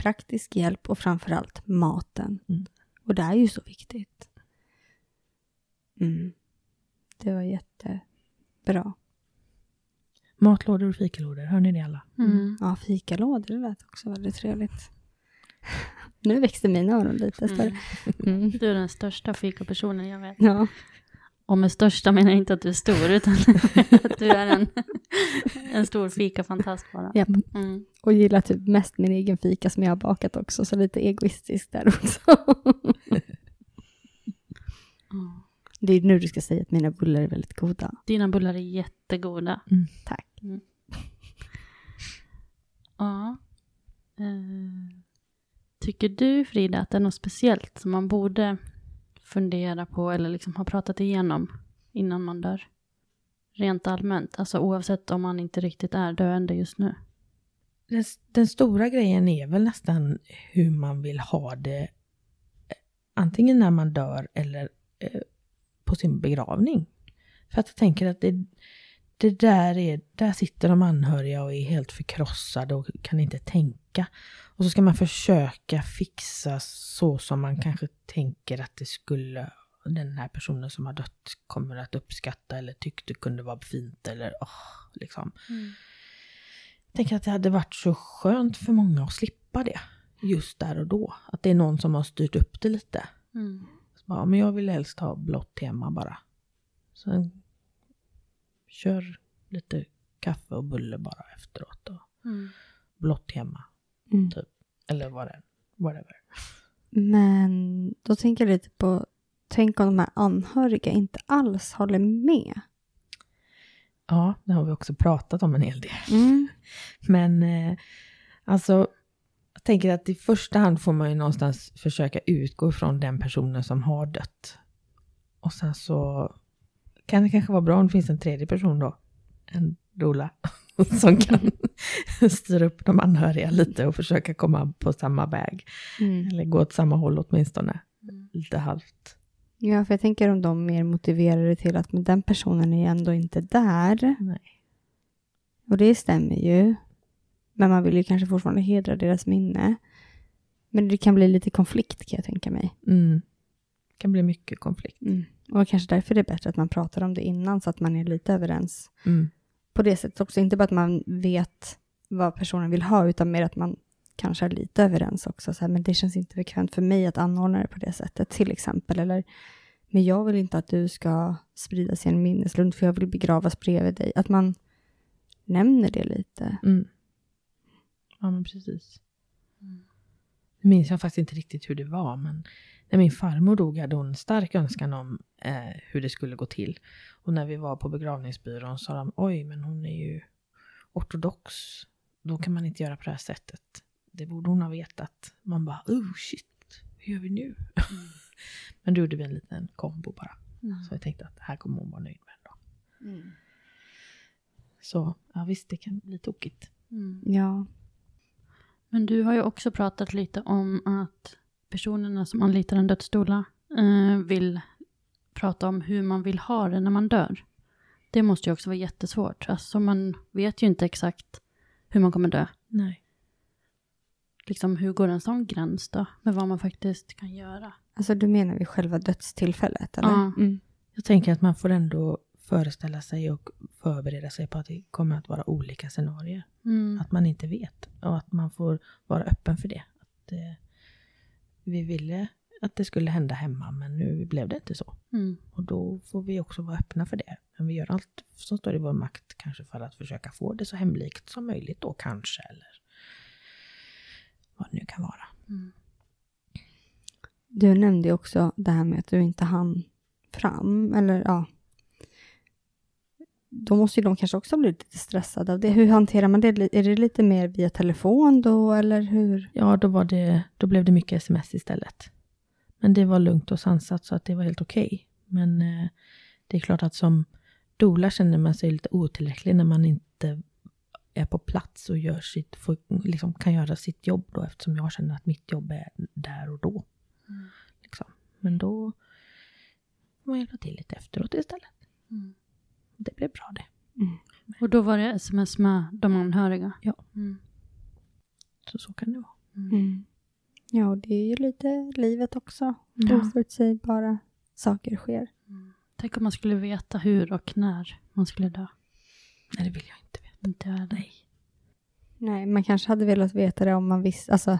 praktisk hjälp och framförallt maten. Mm. Och det är ju så viktigt. Mm. Det var jättebra. Matlådor och fikalådor, hör ni det alla? Mm. Ja, fikalådor, det lät också väldigt trevligt. *laughs* Nu växte mina öron lite större. Mm. Du är den största fikapersonen jag vet. Ja. Och med största menar jag inte att du är stor, utan *laughs* att du är en, en stor fikafantast bara. Japp. Mm. Och gillar typ mest min egen fika som jag har bakat också, så lite egoistiskt där också. *laughs* Det är nu du ska säga att mina bullar är väldigt goda. Dina bullar är jättegoda. Tack. Ja. Eh, tycker du, Frida, att det är något speciellt som man borde fundera på eller liksom ha pratat igenom innan man dör? Rent allmänt, alltså oavsett om man inte riktigt är döende just nu. Den, den stora grejen är väl nästan hur man vill ha det. Antingen när man dör eller eh, på sin begravning. För att jag tänker att det, det där är, där sitter de anhöriga och är helt förkrossade och kan inte tänka. Och så ska man försöka fixa så som man kanske tänker att det skulle den här personen som har dött kommer att uppskatta eller tyckte kunde vara fint eller åh, liksom. Jag tänker att det hade varit så skönt för många att slippa det just där och då. Att det är någon som har styrt upp det lite. Mm. Så bara, men jag vill helst ha blått tema bara. Sen kör lite kaffe och bulle bara efteråt. Och Mm. blått tema, Mm. typ. Eller vad det är. Whatever. Men då tänker jag lite på, tänk om de här anhöriga inte alls håller med. Ja, det har vi också pratat om en hel del. Mm. *laughs* Men eh, alltså, jag tänker att i första hand får man ju någonstans försöka utgå ifrån den personen som har dött. Och sen så kan det kanske vara bra om det finns en tredje person då, en doula, *laughs* som kan *laughs* styra upp de anhöriga lite och försöka komma på samma väg. Mm. Eller gå åt samma håll åtminstone. Lite halvt. Ja, för jag tänker om de mer motiverade till att men den personen är ändå inte där. Nej. Och det stämmer ju. Men man vill ju kanske fortfarande hedra deras minne. Men det kan bli lite konflikt kan jag tänka mig. Mm. Kan bli mycket konflikt. Mm. Och kanske därför är det bättre att man pratar om det innan så att man är lite överens. Mm. På det sättet också, inte bara att man vet vad personen vill ha utan mer att man kanske är lite överens också. Så här, men det känns inte bekvämt för mig att anordna det på det sättet till exempel. Eller, men jag vill inte att du ska spridas i en minneslund för jag vill begravas bredvid dig. Att man nämner det lite. Mm. Ja, men precis. Nu minns jag faktiskt inte riktigt hur det var, men när min farmor dog hade hon en stark önskan om eh, hur det skulle gå till. Och när vi var på begravningsbyrån sa de, oj, men hon är ju ortodox. Då kan man inte göra på det här sättet. Det borde hon ha vetat. Man bara, oh shit, hur gör vi nu? *laughs* men då gjorde vi en liten kombo bara. Så jag tänkte att det här kommer hon vara nöjd med ändå. Så ja, visst, det kan bli tokigt. Mm. Ja. Men du har ju också pratat lite om att personerna som anlitar en dödsdoula eh, vill prata om hur man vill ha det när man dör. Det måste ju också vara jättesvårt. Alltså man vet ju inte exakt hur man kommer dö. Nej. Liksom hur går en sån gräns då? Med vad man faktiskt kan göra. Alltså du menar vid själva dödstillfället eller? Ja. Mm. Jag tänker att man får ändå föreställa sig och förbereda sig på att det kommer att vara olika scenarier. Mm. Att man inte vet och att man får vara öppen för det. Att, eh, vi ville att det skulle hända hemma men nu blev det inte så. Mm. Och då får vi också vara öppna för det. Men vi gör allt som står i vår makt kanske för att försöka få det så hemlikt som möjligt då kanske eller vad det nu kan vara. Mm. Du nämnde ju också det här med att du inte hann fram, eller ja. Då måste ju de kanske också bli lite stressade av det. Hur hanterar man det? Är det lite mer via telefon då, eller hur? Ja, då, var det, då blev det mycket sms istället. Men det var lugnt och sansat så att det var helt okej. Okay. Men eh, det är klart att som doula känner man sig lite otillräcklig när man inte är på plats och gör sitt, får, liksom, kan göra sitt jobb då eftersom jag känner att mitt jobb är där och då. Mm. Liksom. Men då får man hjälpa till lite efteråt istället. Mm. Det blev bra det. Mm. Och då var det sms med de anhöriga? Ja. Mm. Så så kan det vara. Mm. Mm. Ja, och det är ju lite livet också. Ja. Oförutsägbara saker sker. Tänk om man skulle veta hur och när man skulle dö. Nej, det vill jag inte veta. Inte Nej. Nej, man kanske hade velat veta det om man visste, alltså,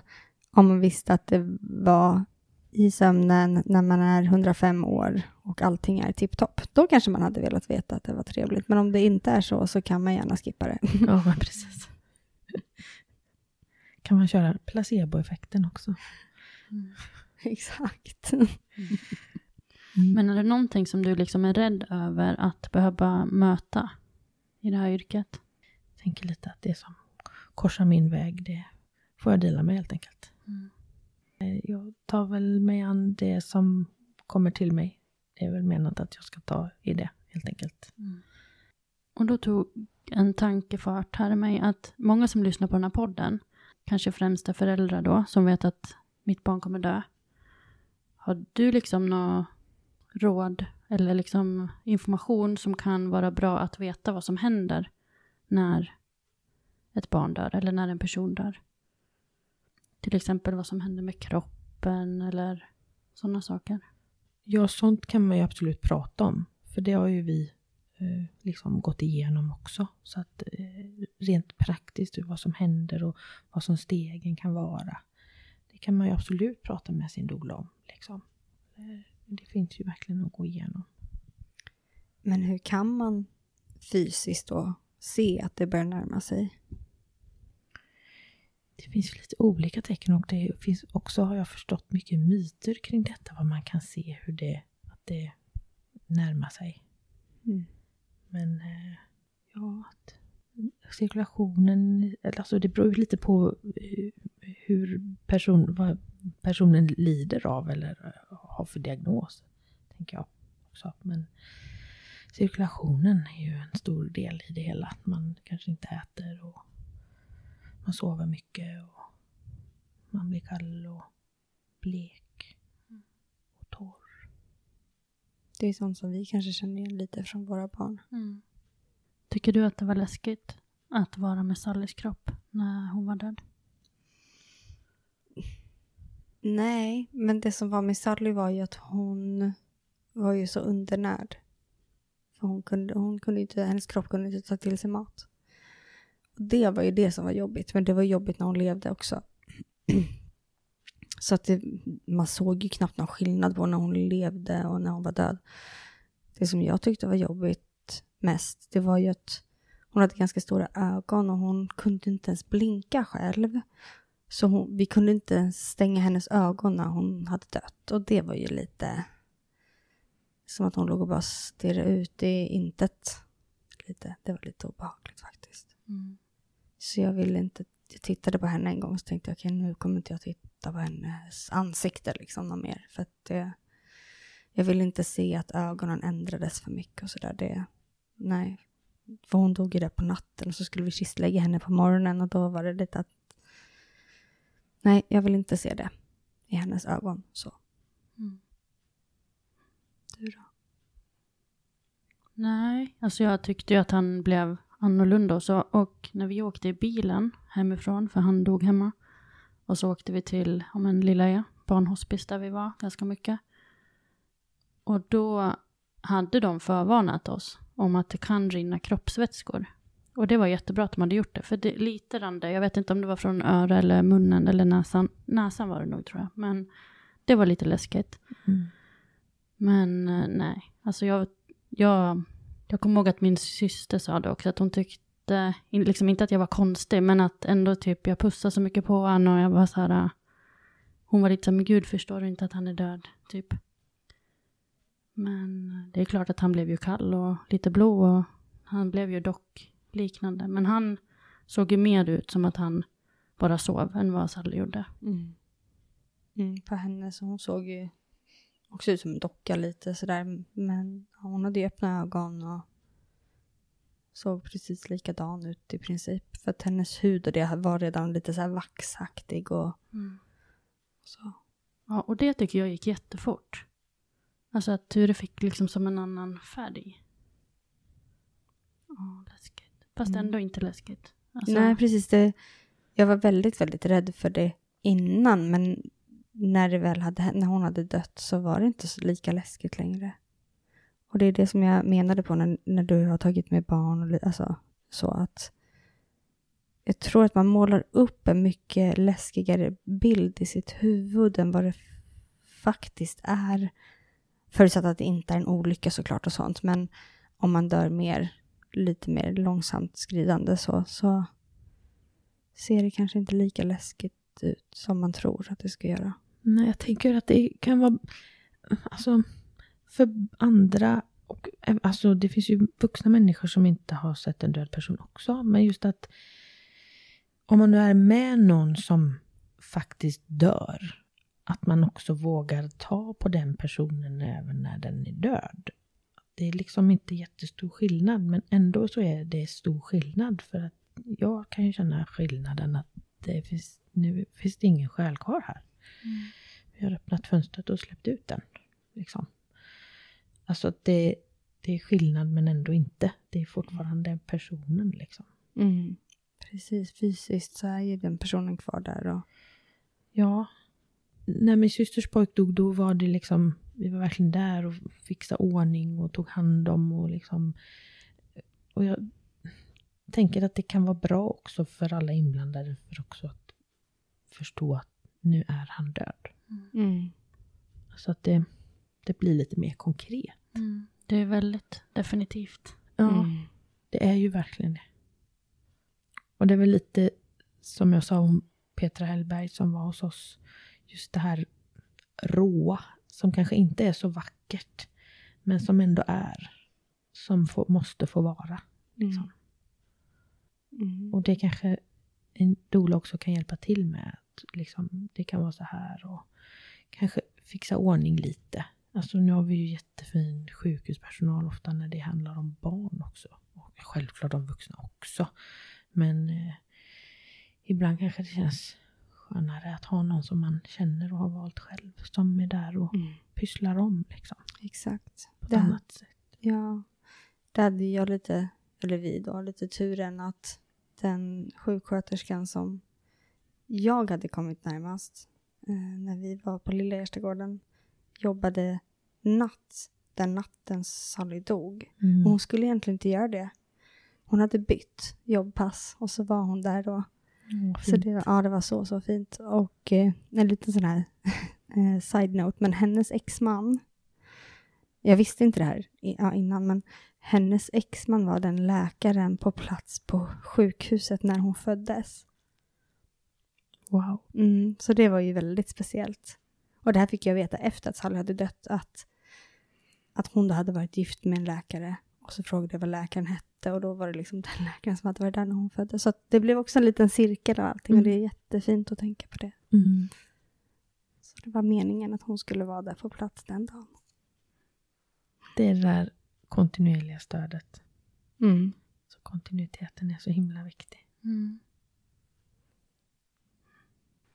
om man visste att det var i sömnen när man är 105 år och allting är tipptopp. Då kanske man hade velat veta att det var trevligt. Men om det inte är så, så kan man gärna skippa det. *laughs* Ja, precis. Kan man köra placeboeffekten också? Mm. *laughs* Exakt. Mm. Men är det någonting som du liksom är rädd över att behöva möta i det här yrket? Jag tänker lite att det som korsar min väg, det får jag dela med helt enkelt. Mm. Jag tar väl mig an det som kommer till mig. Det är väl menat att jag ska ta i det, helt enkelt. Mm. Och då tog en tankefart här i mig att många som lyssnar på den här podden, kanske främst är föräldrar då, som vet att mitt barn kommer dö. Har du liksom något råd eller liksom information som kan vara bra att veta vad som händer när ett barn dör eller när en person dör. Till exempel vad som händer med kroppen eller sådana saker. Ja, sånt kan man ju absolut prata om. För det har ju vi eh, liksom gått igenom också. Så att eh, rent praktiskt vad som händer och vad som stegen kan vara. Det kan man ju absolut prata med sin doula om. Liksom. Eh, det finns ju verkligen att gå igenom. Men hur kan man fysiskt då se att det börjar närma sig? Det finns lite olika tecken och det finns också, har jag förstått, mycket myter kring detta. Vad man kan se hur det, att det närmar sig. Mm. Men eh, ja, cirkulationen, alltså det beror ju lite på hur person, vad personen lider av eller har för diagnos. Tänker jag också. Men cirkulationen är ju en stor del i det hela. Att man kanske inte äter och man sover mycket och man blir kall och blek och torr. Det är sånt som vi kanske känner igen lite från våra barn. Mm. Tycker du att det var läskigt att vara med Sallys kropp när hon var död? Nej, men det som var med Sally var ju att hon var ju så undernärd. För hon kunde, hon kunde inte, hennes kropp kunde inte ta till sig mat. Det var ju det som var jobbigt, men det var jobbigt när hon levde också. *clears throat* Så att det, man såg ju knappt någon skillnad på när hon levde och när hon var död. Det som jag tyckte var jobbigt mest, det var ju att hon hade ganska stora ögon och hon kunde inte ens blinka själv. Så hon, vi kunde inte ens stänga hennes ögon när hon hade dött. Och det var ju lite som att hon låg och bara stirrade ut i intet. Lite. Det var lite obehagligt faktiskt. Mm. Så jag ville inte, jag tittade på henne en gång och tänkte okej okay, nu kommer inte jag titta på hennes ansikte liksom något mer. För att det, jag ville inte se att ögonen ändrades för mycket och sådär. Det, nej. För hon dog ju där på natten och så skulle vi kistlägga henne på morgonen och då var det lite att Nej, jag vill inte se det i hennes ögon. så. Mm. Du då? Nej, alltså jag tyckte ju att han blev annorlunda och så. Och när vi åkte i bilen hemifrån, för han dog hemma. Och så åkte vi till, om en lilla ö, barnhospice där vi var ganska mycket. Och då hade de förvarnat oss om att det kan rinna kroppsvätskor och det var jättebra att de hade gjort det, för det, lite rann det. Jag vet inte om det var från öra eller munnen eller näsan. Näsan var det nog tror jag, men det var lite läskigt. Mm. Men eh, nej, alltså jag, jag, jag kommer ihåg att min syster sa det också, att hon tyckte, liksom inte att jag var konstig, men att ändå typ jag pussade så mycket på honom och jag var så här, äh, hon var lite så här, men gud förstår du inte att han är död, typ. Men det är klart att han blev ju kall och lite blå och han blev ju dock liknande. Men han såg ju mer ut som att han bara sov än vad Sally gjorde. Mm. Mm, på henne så hon såg ju också ut som en docka lite sådär. Men hon hade ju öppna ögon och såg precis likadan ut i princip. För att hennes hud och det var redan lite så vaxaktig och så. Ja, och det tycker jag gick jättefort. Alltså att Ture fick liksom som en annan färg. Ja, läskigt. Fast Mm. ändå inte läskigt. Alltså, Nej, precis. Det, jag var väldigt, väldigt rädd för det innan. Men när, det väl hade, när hon hade dött så var det inte så lika läskigt längre. Och det är det som jag menade på när, när du har tagit med barn. Och, alltså, så att jag tror att man målar upp en mycket läskigare bild i sitt huvud än vad det faktiskt är. Förutsatt att det inte är en olycka såklart och sånt. Men om man dör mer, lite mer långsamt skridande så, så ser det kanske inte lika läskigt ut som man tror att det ska göra. Nej, jag tänker att det kan vara... Alltså, för andra... Och, alltså, det finns ju vuxna människor som inte har sett en död person också. Men just att om man nu är med någon som faktiskt dör, att man också vågar ta på den personen även när den är död. Det är liksom inte jättestor skillnad, men ändå så är det stor skillnad. För att jag kan ju känna skillnaden att det finns, nu finns det ingen själ kvar här. Vi har öppnat fönstret och släppt ut den. Liksom. Alltså det, det är skillnad men ändå inte. Det är fortfarande personen liksom. Mm. Precis, fysiskt så är ju den personen kvar där. Och, Ja. När min systers pojk dog då var det liksom, vi var verkligen där och fixade ordning och tog hand om och liksom. Och jag tänker att det kan vara bra också för alla inblandade för också att förstå att nu är han död. mm. Så att det, det blir lite mer konkret. Mm. Det är väldigt definitivt. Ja, Mm. det är ju verkligen det. Och det är väl lite som jag sa om Petra Hellberg som var hos oss. Just det här råa som kanske inte är så vackert. Men som ändå är. Som får, måste få vara. Liksom. Mm. Och det kanske en doula också kan hjälpa till med. Att liksom, det kan vara så här och kanske fixa ordning lite. Alltså nu har vi ju jättefin sjukhuspersonal ofta när det handlar om barn också. Och självklart de vuxna också. Men eh, ibland kanske det känns skönare att ha någon som man känner och har valt själv. Som är där och Mm. pysslar om liksom. Exakt. På ett Det, annat sätt. ja, det hade jag lite, eller vi då, lite turen att den sjuksköterskan som jag hade kommit närmast eh, när vi var på Lilla Erstagården jobbade natt den natten Sally dog. Mm. Hon skulle egentligen inte göra det. Hon hade bytt jobbpass och så var hon där då. Åh, Så det, ja, det var så, så fint. Och eh, en liten sån här *laughs* eh, side-note, men hennes exman, jag visste inte det här innan, men hennes exman var den läkaren på plats på sjukhuset när hon föddes. Wow. Mm, så det var ju väldigt speciellt. Och det här fick jag veta efter att Sally hade dött, att, att hon då hade varit gift med en läkare. Och så frågade jag vad läkaren hette och då var det liksom *laughs* den läkaren som hade varit där när hon föddes. Så det blev också en liten cirkel av allting och det är jättefint att tänka på det. Mm. Så det var meningen att hon skulle vara där på plats den dagen. Det är det där kontinuerliga stödet. Mm. Så kontinuiteten är så himla viktig.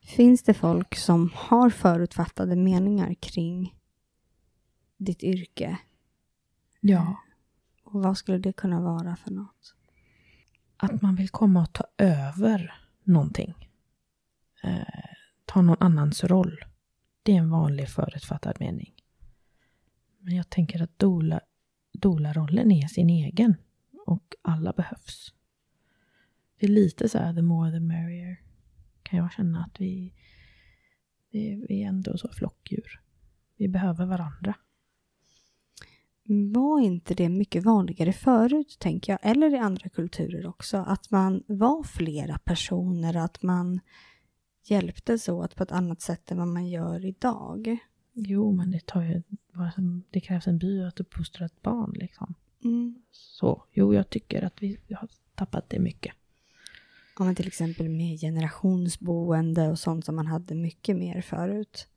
Finns det folk som har förutfattade meningar kring ditt yrke? Ja. Och vad skulle det kunna vara för något? Att man vill komma och ta över någonting. Eh, ta någon annans roll. Det är en vanlig förutfattad mening. Men jag tänker att dola, doula-rollen är sin egen. Och alla behövs. Det är lite så här, the more the merrier. Kan jag känna att vi, vi, vi är ändå så flockdjur. Vi behöver varandra. Var inte det mycket vanligare förut, tänker jag, eller i andra kulturer också, att man var flera personer, att man hjälptes åt på ett annat sätt än vad man gör idag. Jo, men det tar ju, det krävs en by att uppfostra ett barn liksom. Mm. Så, jo, jag tycker att vi har tappat det mycket. Ja, men till exempel med generationsboende och sånt som man hade mycket mer förut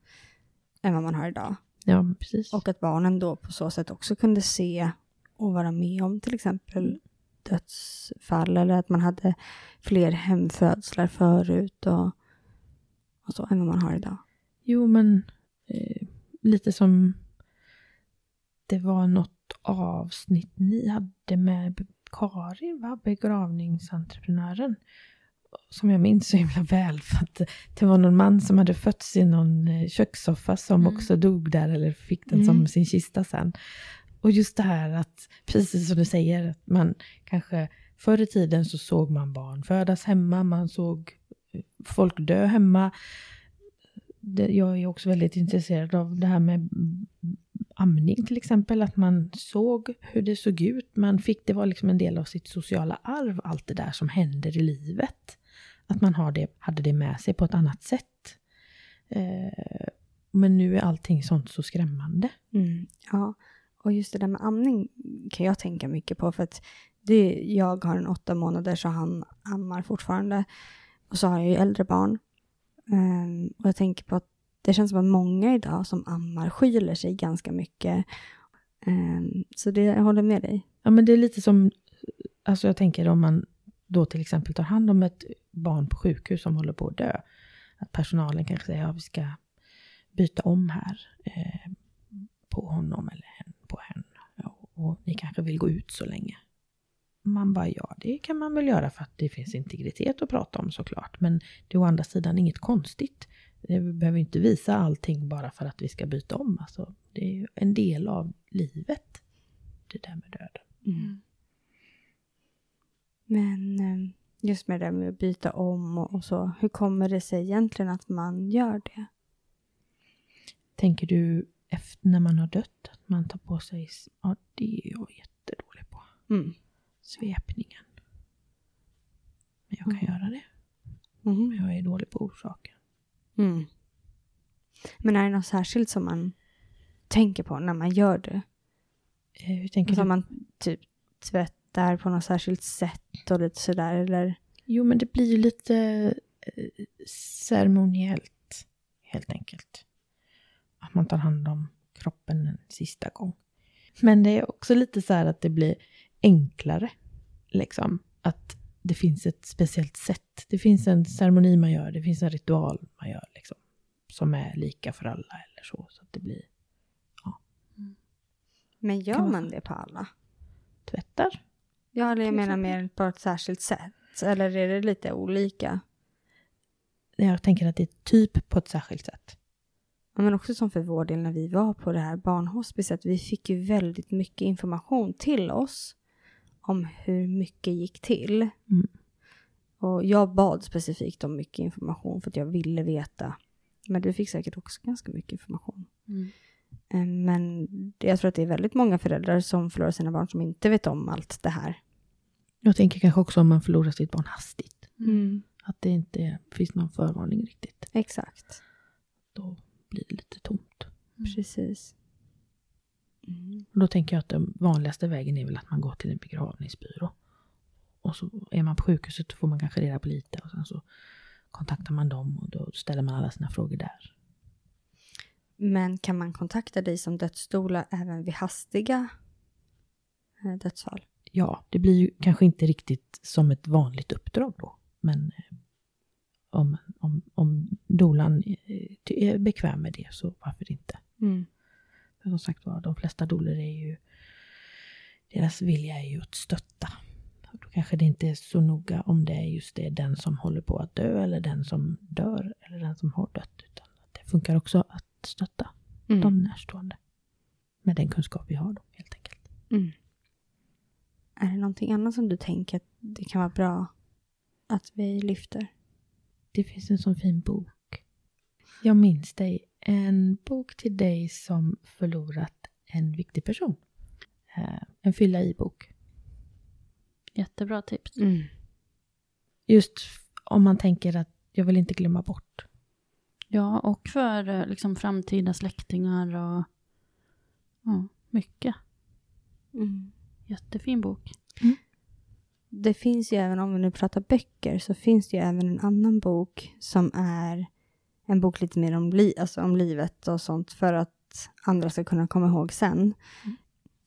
än vad man har idag. Ja, precis. Och att barnen då på så sätt också kunde se och vara med om till exempel dödsfall eller att man hade fler hemfödslar förut och, och så än vad man har idag. Jo, men eh, lite som det var något avsnitt ni hade med Karin, va? begravningsentreprenören. Som jag minns så himla väl. För att det var någon man som hade fötts i någon eh, kökssoffa som också dog där eller fick den som Mm. sin kista sen. Och just det här att, precis som du säger, att man kanske förr i tiden så såg man barn födas hemma, man såg eh, folk dö hemma det, jag är också väldigt intresserad av det här med amning till exempel. Att man såg hur det såg ut. Man fick, det var liksom en del av sitt sociala arv, allt det där som händer i livet. Att man har det, hade det med sig på ett annat sätt. Eh, men nu är allting sånt så skrämmande. Mm, ja, och just det där med amning kan jag tänka mycket på för att det, jag har en åtta månader så han ammar fortfarande. Och så har jag ju äldre barn. Ehm, och jag tänker på att det känns som att många idag som ammar skyler sig ganska mycket. Ehm, så det, jag håller med dig. Ja men det är lite som, alltså jag tänker om man då till exempel tar hand om ett barn på sjukhus som håller på att dö. Att personalen kanske säger, ja vi ska byta om här eh, på honom eller hen, på henne. Och ni kanske vill gå ut så länge. Man bara, ja det kan man väl göra för att det finns integritet att prata om såklart. Men det är å andra sidan inget konstigt. Det- Vi behöver inte visa allting bara för att vi ska byta om. Alltså, det är ju en del av livet, det där med döden. Men ehm, just med det med att byta om och, så. Hur kommer det sig egentligen att man gör det? Tänker du efter när man har dött att man tar på sig, ja det är jag jättedålig på. Mm. Svepningen. Men jag kan göra det. Mhm. Men jag är dålig på orsaken. Mm. Men är det något särskilt som man tänker på när man gör det? Eh, hur tänker Alltså du? man typ tvättar på något särskilt sätt och lite sådär eller? Jo men det blir ju lite eh, ceremoniellt helt enkelt. Att man tar hand om kroppen en sista gång. Men det är också lite så här att det blir enklare. Liksom. Att det finns ett speciellt sätt. Det finns en ceremoni man gör, det finns en ritual man gör. Liksom, som är lika för alla eller så. Så att det blir Men gör man- man det på alla? tvättar. Ja, eller jag menar mer på ett särskilt sätt. Eller är det lite olika? Jag tänker att det är typ på ett särskilt sätt. Ja, men också som för vår del när vi var på det här barnhospicet. Vi fick ju väldigt mycket information till oss om hur mycket gick till. Mm. Och jag bad specifikt om mycket information för att jag ville veta. Men du fick säkert också ganska mycket information. Eh, Men jag tror att det är väldigt många föräldrar som förlorar sina barn som inte vet om allt det här. Jag tänker kanske också om man förlorar sitt barn hastigt. Mm. Att det inte finns någon förvarning riktigt. Exakt, Då blir det lite tomt. precis. Mm. Då tänker jag att den vanligaste vägen är väl att man går till en begravningsbyrå. Och så är man på sjukhuset får man kanske reda på lite och sen så kontaktar man dem och då ställer man alla sina frågor där. Men kan man kontakta dig som dödsstola även vid hastiga eh, dödsfall? Ja, det blir ju kanske inte riktigt som ett vanligt uppdrag då. Men eh, om, om, om dolan eh, är bekväm med det så varför inte? Mm. Som sagt var, de flesta doler är ju... Deras vilja är ju att stötta. Och Då kanske det inte är så noga om det är just det, den som håller på att dö eller den som dör eller den som har dött. Utan det funkar också att stötta Mm. de närstående. Med den kunskap vi har då helt enkelt. Mm. Är det någonting annat som du tänker att det kan vara bra att vi lyfter? Det finns en sån fin bok. Jag minns dig. En bok till dig som förlorat en viktig person. Eh, En fylla i-bok. Jättebra tips. Mm. just om man tänker att jag vill inte glömma bort. Ja, och för eh, liksom framtida släktingar och ja, mycket. Mm. Jättefin bok. Det finns ju även, om vi nu pratar böcker, så finns det ju även en annan bok som är en bok lite mer om, li alltså om livet och sånt för att andra ska kunna komma ihåg sen.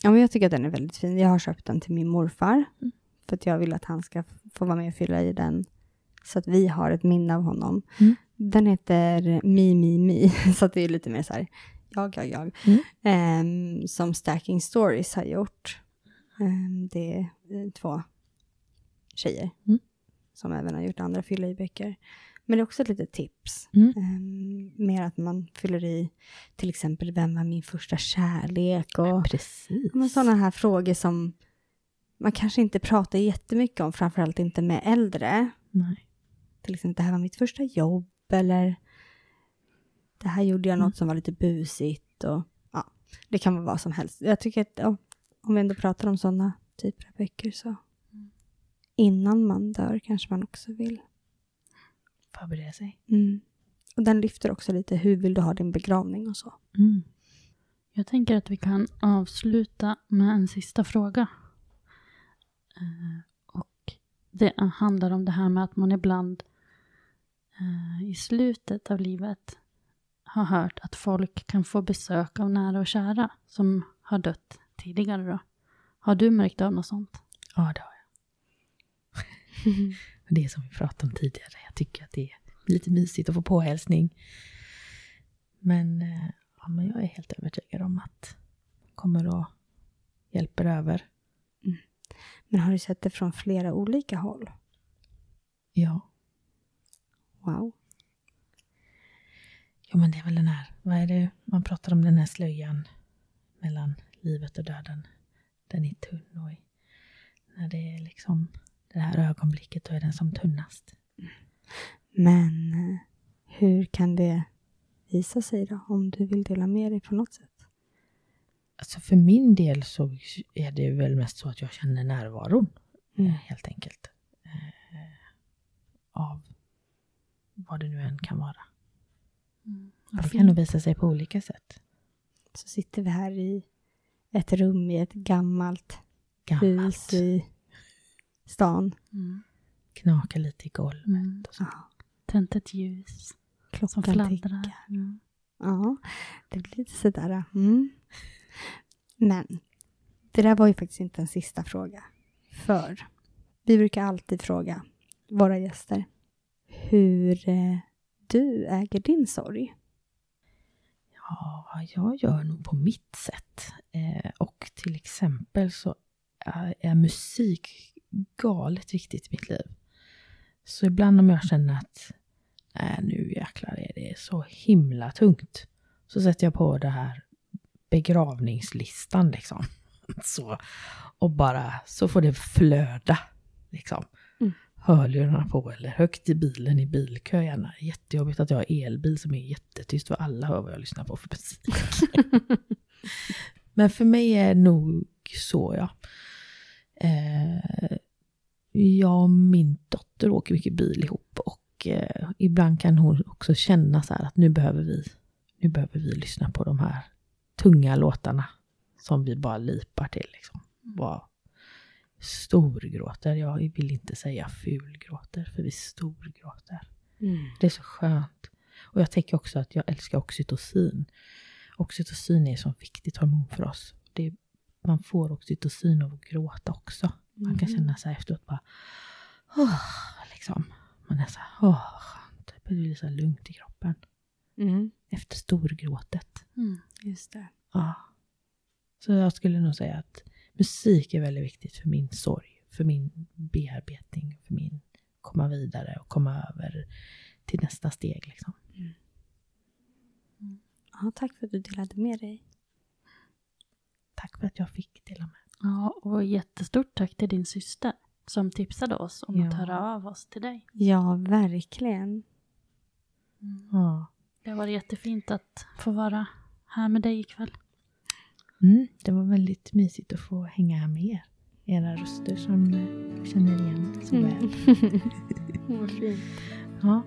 Ja, men jag tycker att den är väldigt fin. Jag har köpt den till min morfar Mm. för att jag vill att han ska få vara med och fylla i den så att vi har ett minne av honom. Mm. Den heter Mi, Mi, Mi, *laughs* så att det är lite mer så här, jag, jag, jag. Mm. Ehm, som Stacking Stories har gjort. Ehm, det är eh, två tjejer Mm. som även har gjort andra fylla i böcker. Men det är också ett litet tips. Mm. Ehm, mer att man fyller i till exempel vem var min första kärlek och men sådana här frågor som man kanske inte pratar jättemycket om, framförallt inte med äldre. Nej. Till exempel, det här var mitt första jobb eller det här gjorde jag något som var lite busigt och ja, det kan vara vad som helst. Jag tycker att ja, om vi ändå pratar om sådana typer av böcker så innan man dör kanske man också vill. Förbereda sig. Mm. Och den lyfter också lite, hur vill du ha din begravning och så. Mm. Jag tänker att vi kan avsluta med en sista fråga. Eh, och det handlar om det här med att man ibland eh, i slutet av livet har hört att folk kan få besök av nära och kära som har dött tidigare. Då. Har du märkt av något sånt? Ja, det har jag. *laughs* Det är som vi pratade om tidigare. Jag tycker att det är lite mysigt att få påhälsning. Men, eh, ja, men jag är helt övertygad om att kommer att hjälpa över. Men har du sett det från flera olika håll? Ja. Wow. Jo, men det är väl den här, vad är det, man pratar om den här slöjan mellan livet och döden. Den är tunn och när det är liksom det här ögonblicket, då är den som tunnast. Men eh, hur kan det visa sig då? Om du vill dela med dig på något sätt? Alltså för min del så är det väl mest så att jag känner närvaron. Mm. eh, Helt enkelt. Eh, av vad det nu än kan vara. Vad Det kan nog visa sig på olika sätt. Så sitter vi här i ett rum i ett gammalt, Gammalt. hus i stan. Mm. Knaka lite i golvet. Mm. Och så. Ja, Tänt ett ljus som klockan fladdrar. tickar. Mm. Ja, det blir lite sådär. Mm. Men det där var ju faktiskt inte en sista fråga. För vi brukar alltid fråga våra gäster hur eh, du äger din sorg. Ja, jag gör nog på mitt sätt. Eh, och till exempel så är, musik galet viktigt i mitt liv. Så ibland om jag känner att äh, nu jäklar är det så himla tungt. Så sätter jag på det här begravningslistan liksom. *laughs* Så, och bara så får det flöda. Liksom. Mm. Hörlurarna på eller högt i bilen i bilkö gärna. Jättejobbigt att jag har elbil som är jättetyst för alla hör vad jag lyssnar på för musik. *laughs* Men för mig är det nog så ja. Eh, jag och min dotter åker mycket bil ihop och eh, ibland kan hon också känna så här att nu behöver vi, nu behöver vi lyssna på de här tunga låtarna som vi bara lipar till. Liksom. Bara storgråter. Jag vill inte säga fulgråter, för vi storgråter. Det är så skönt. Och jag tänker också att jag älskar oxytocin. Oxytocin är ett så viktigt hormon för oss. Det man får oxytocin av att gråta också. Man kan känna sig efteråt bara, åh, liksom. Man är så här, skönt. Det blir så här lugnt i kroppen. Mm. Efter storgråtet. Mm. Just det. Ja. Så jag skulle nog säga att musik är väldigt viktigt för min sorg, för min bearbetning, för min komma vidare och komma över till nästa steg. Liksom. Ja, tack för att du delade med dig. Tack för att jag fick dela med. Ja, och jättestort tack till din syster som tipsade oss om att Ja. höra av oss till dig. Ja, verkligen. Ja. Det varit jättefint att få vara här med dig ikväll. Mm, det var väldigt mysigt att få hänga här med er. Era röster som känner igen så väl. *laughs* Vad fint. Ja.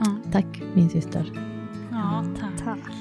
Ja, Tack min syster. ja tack. Tack.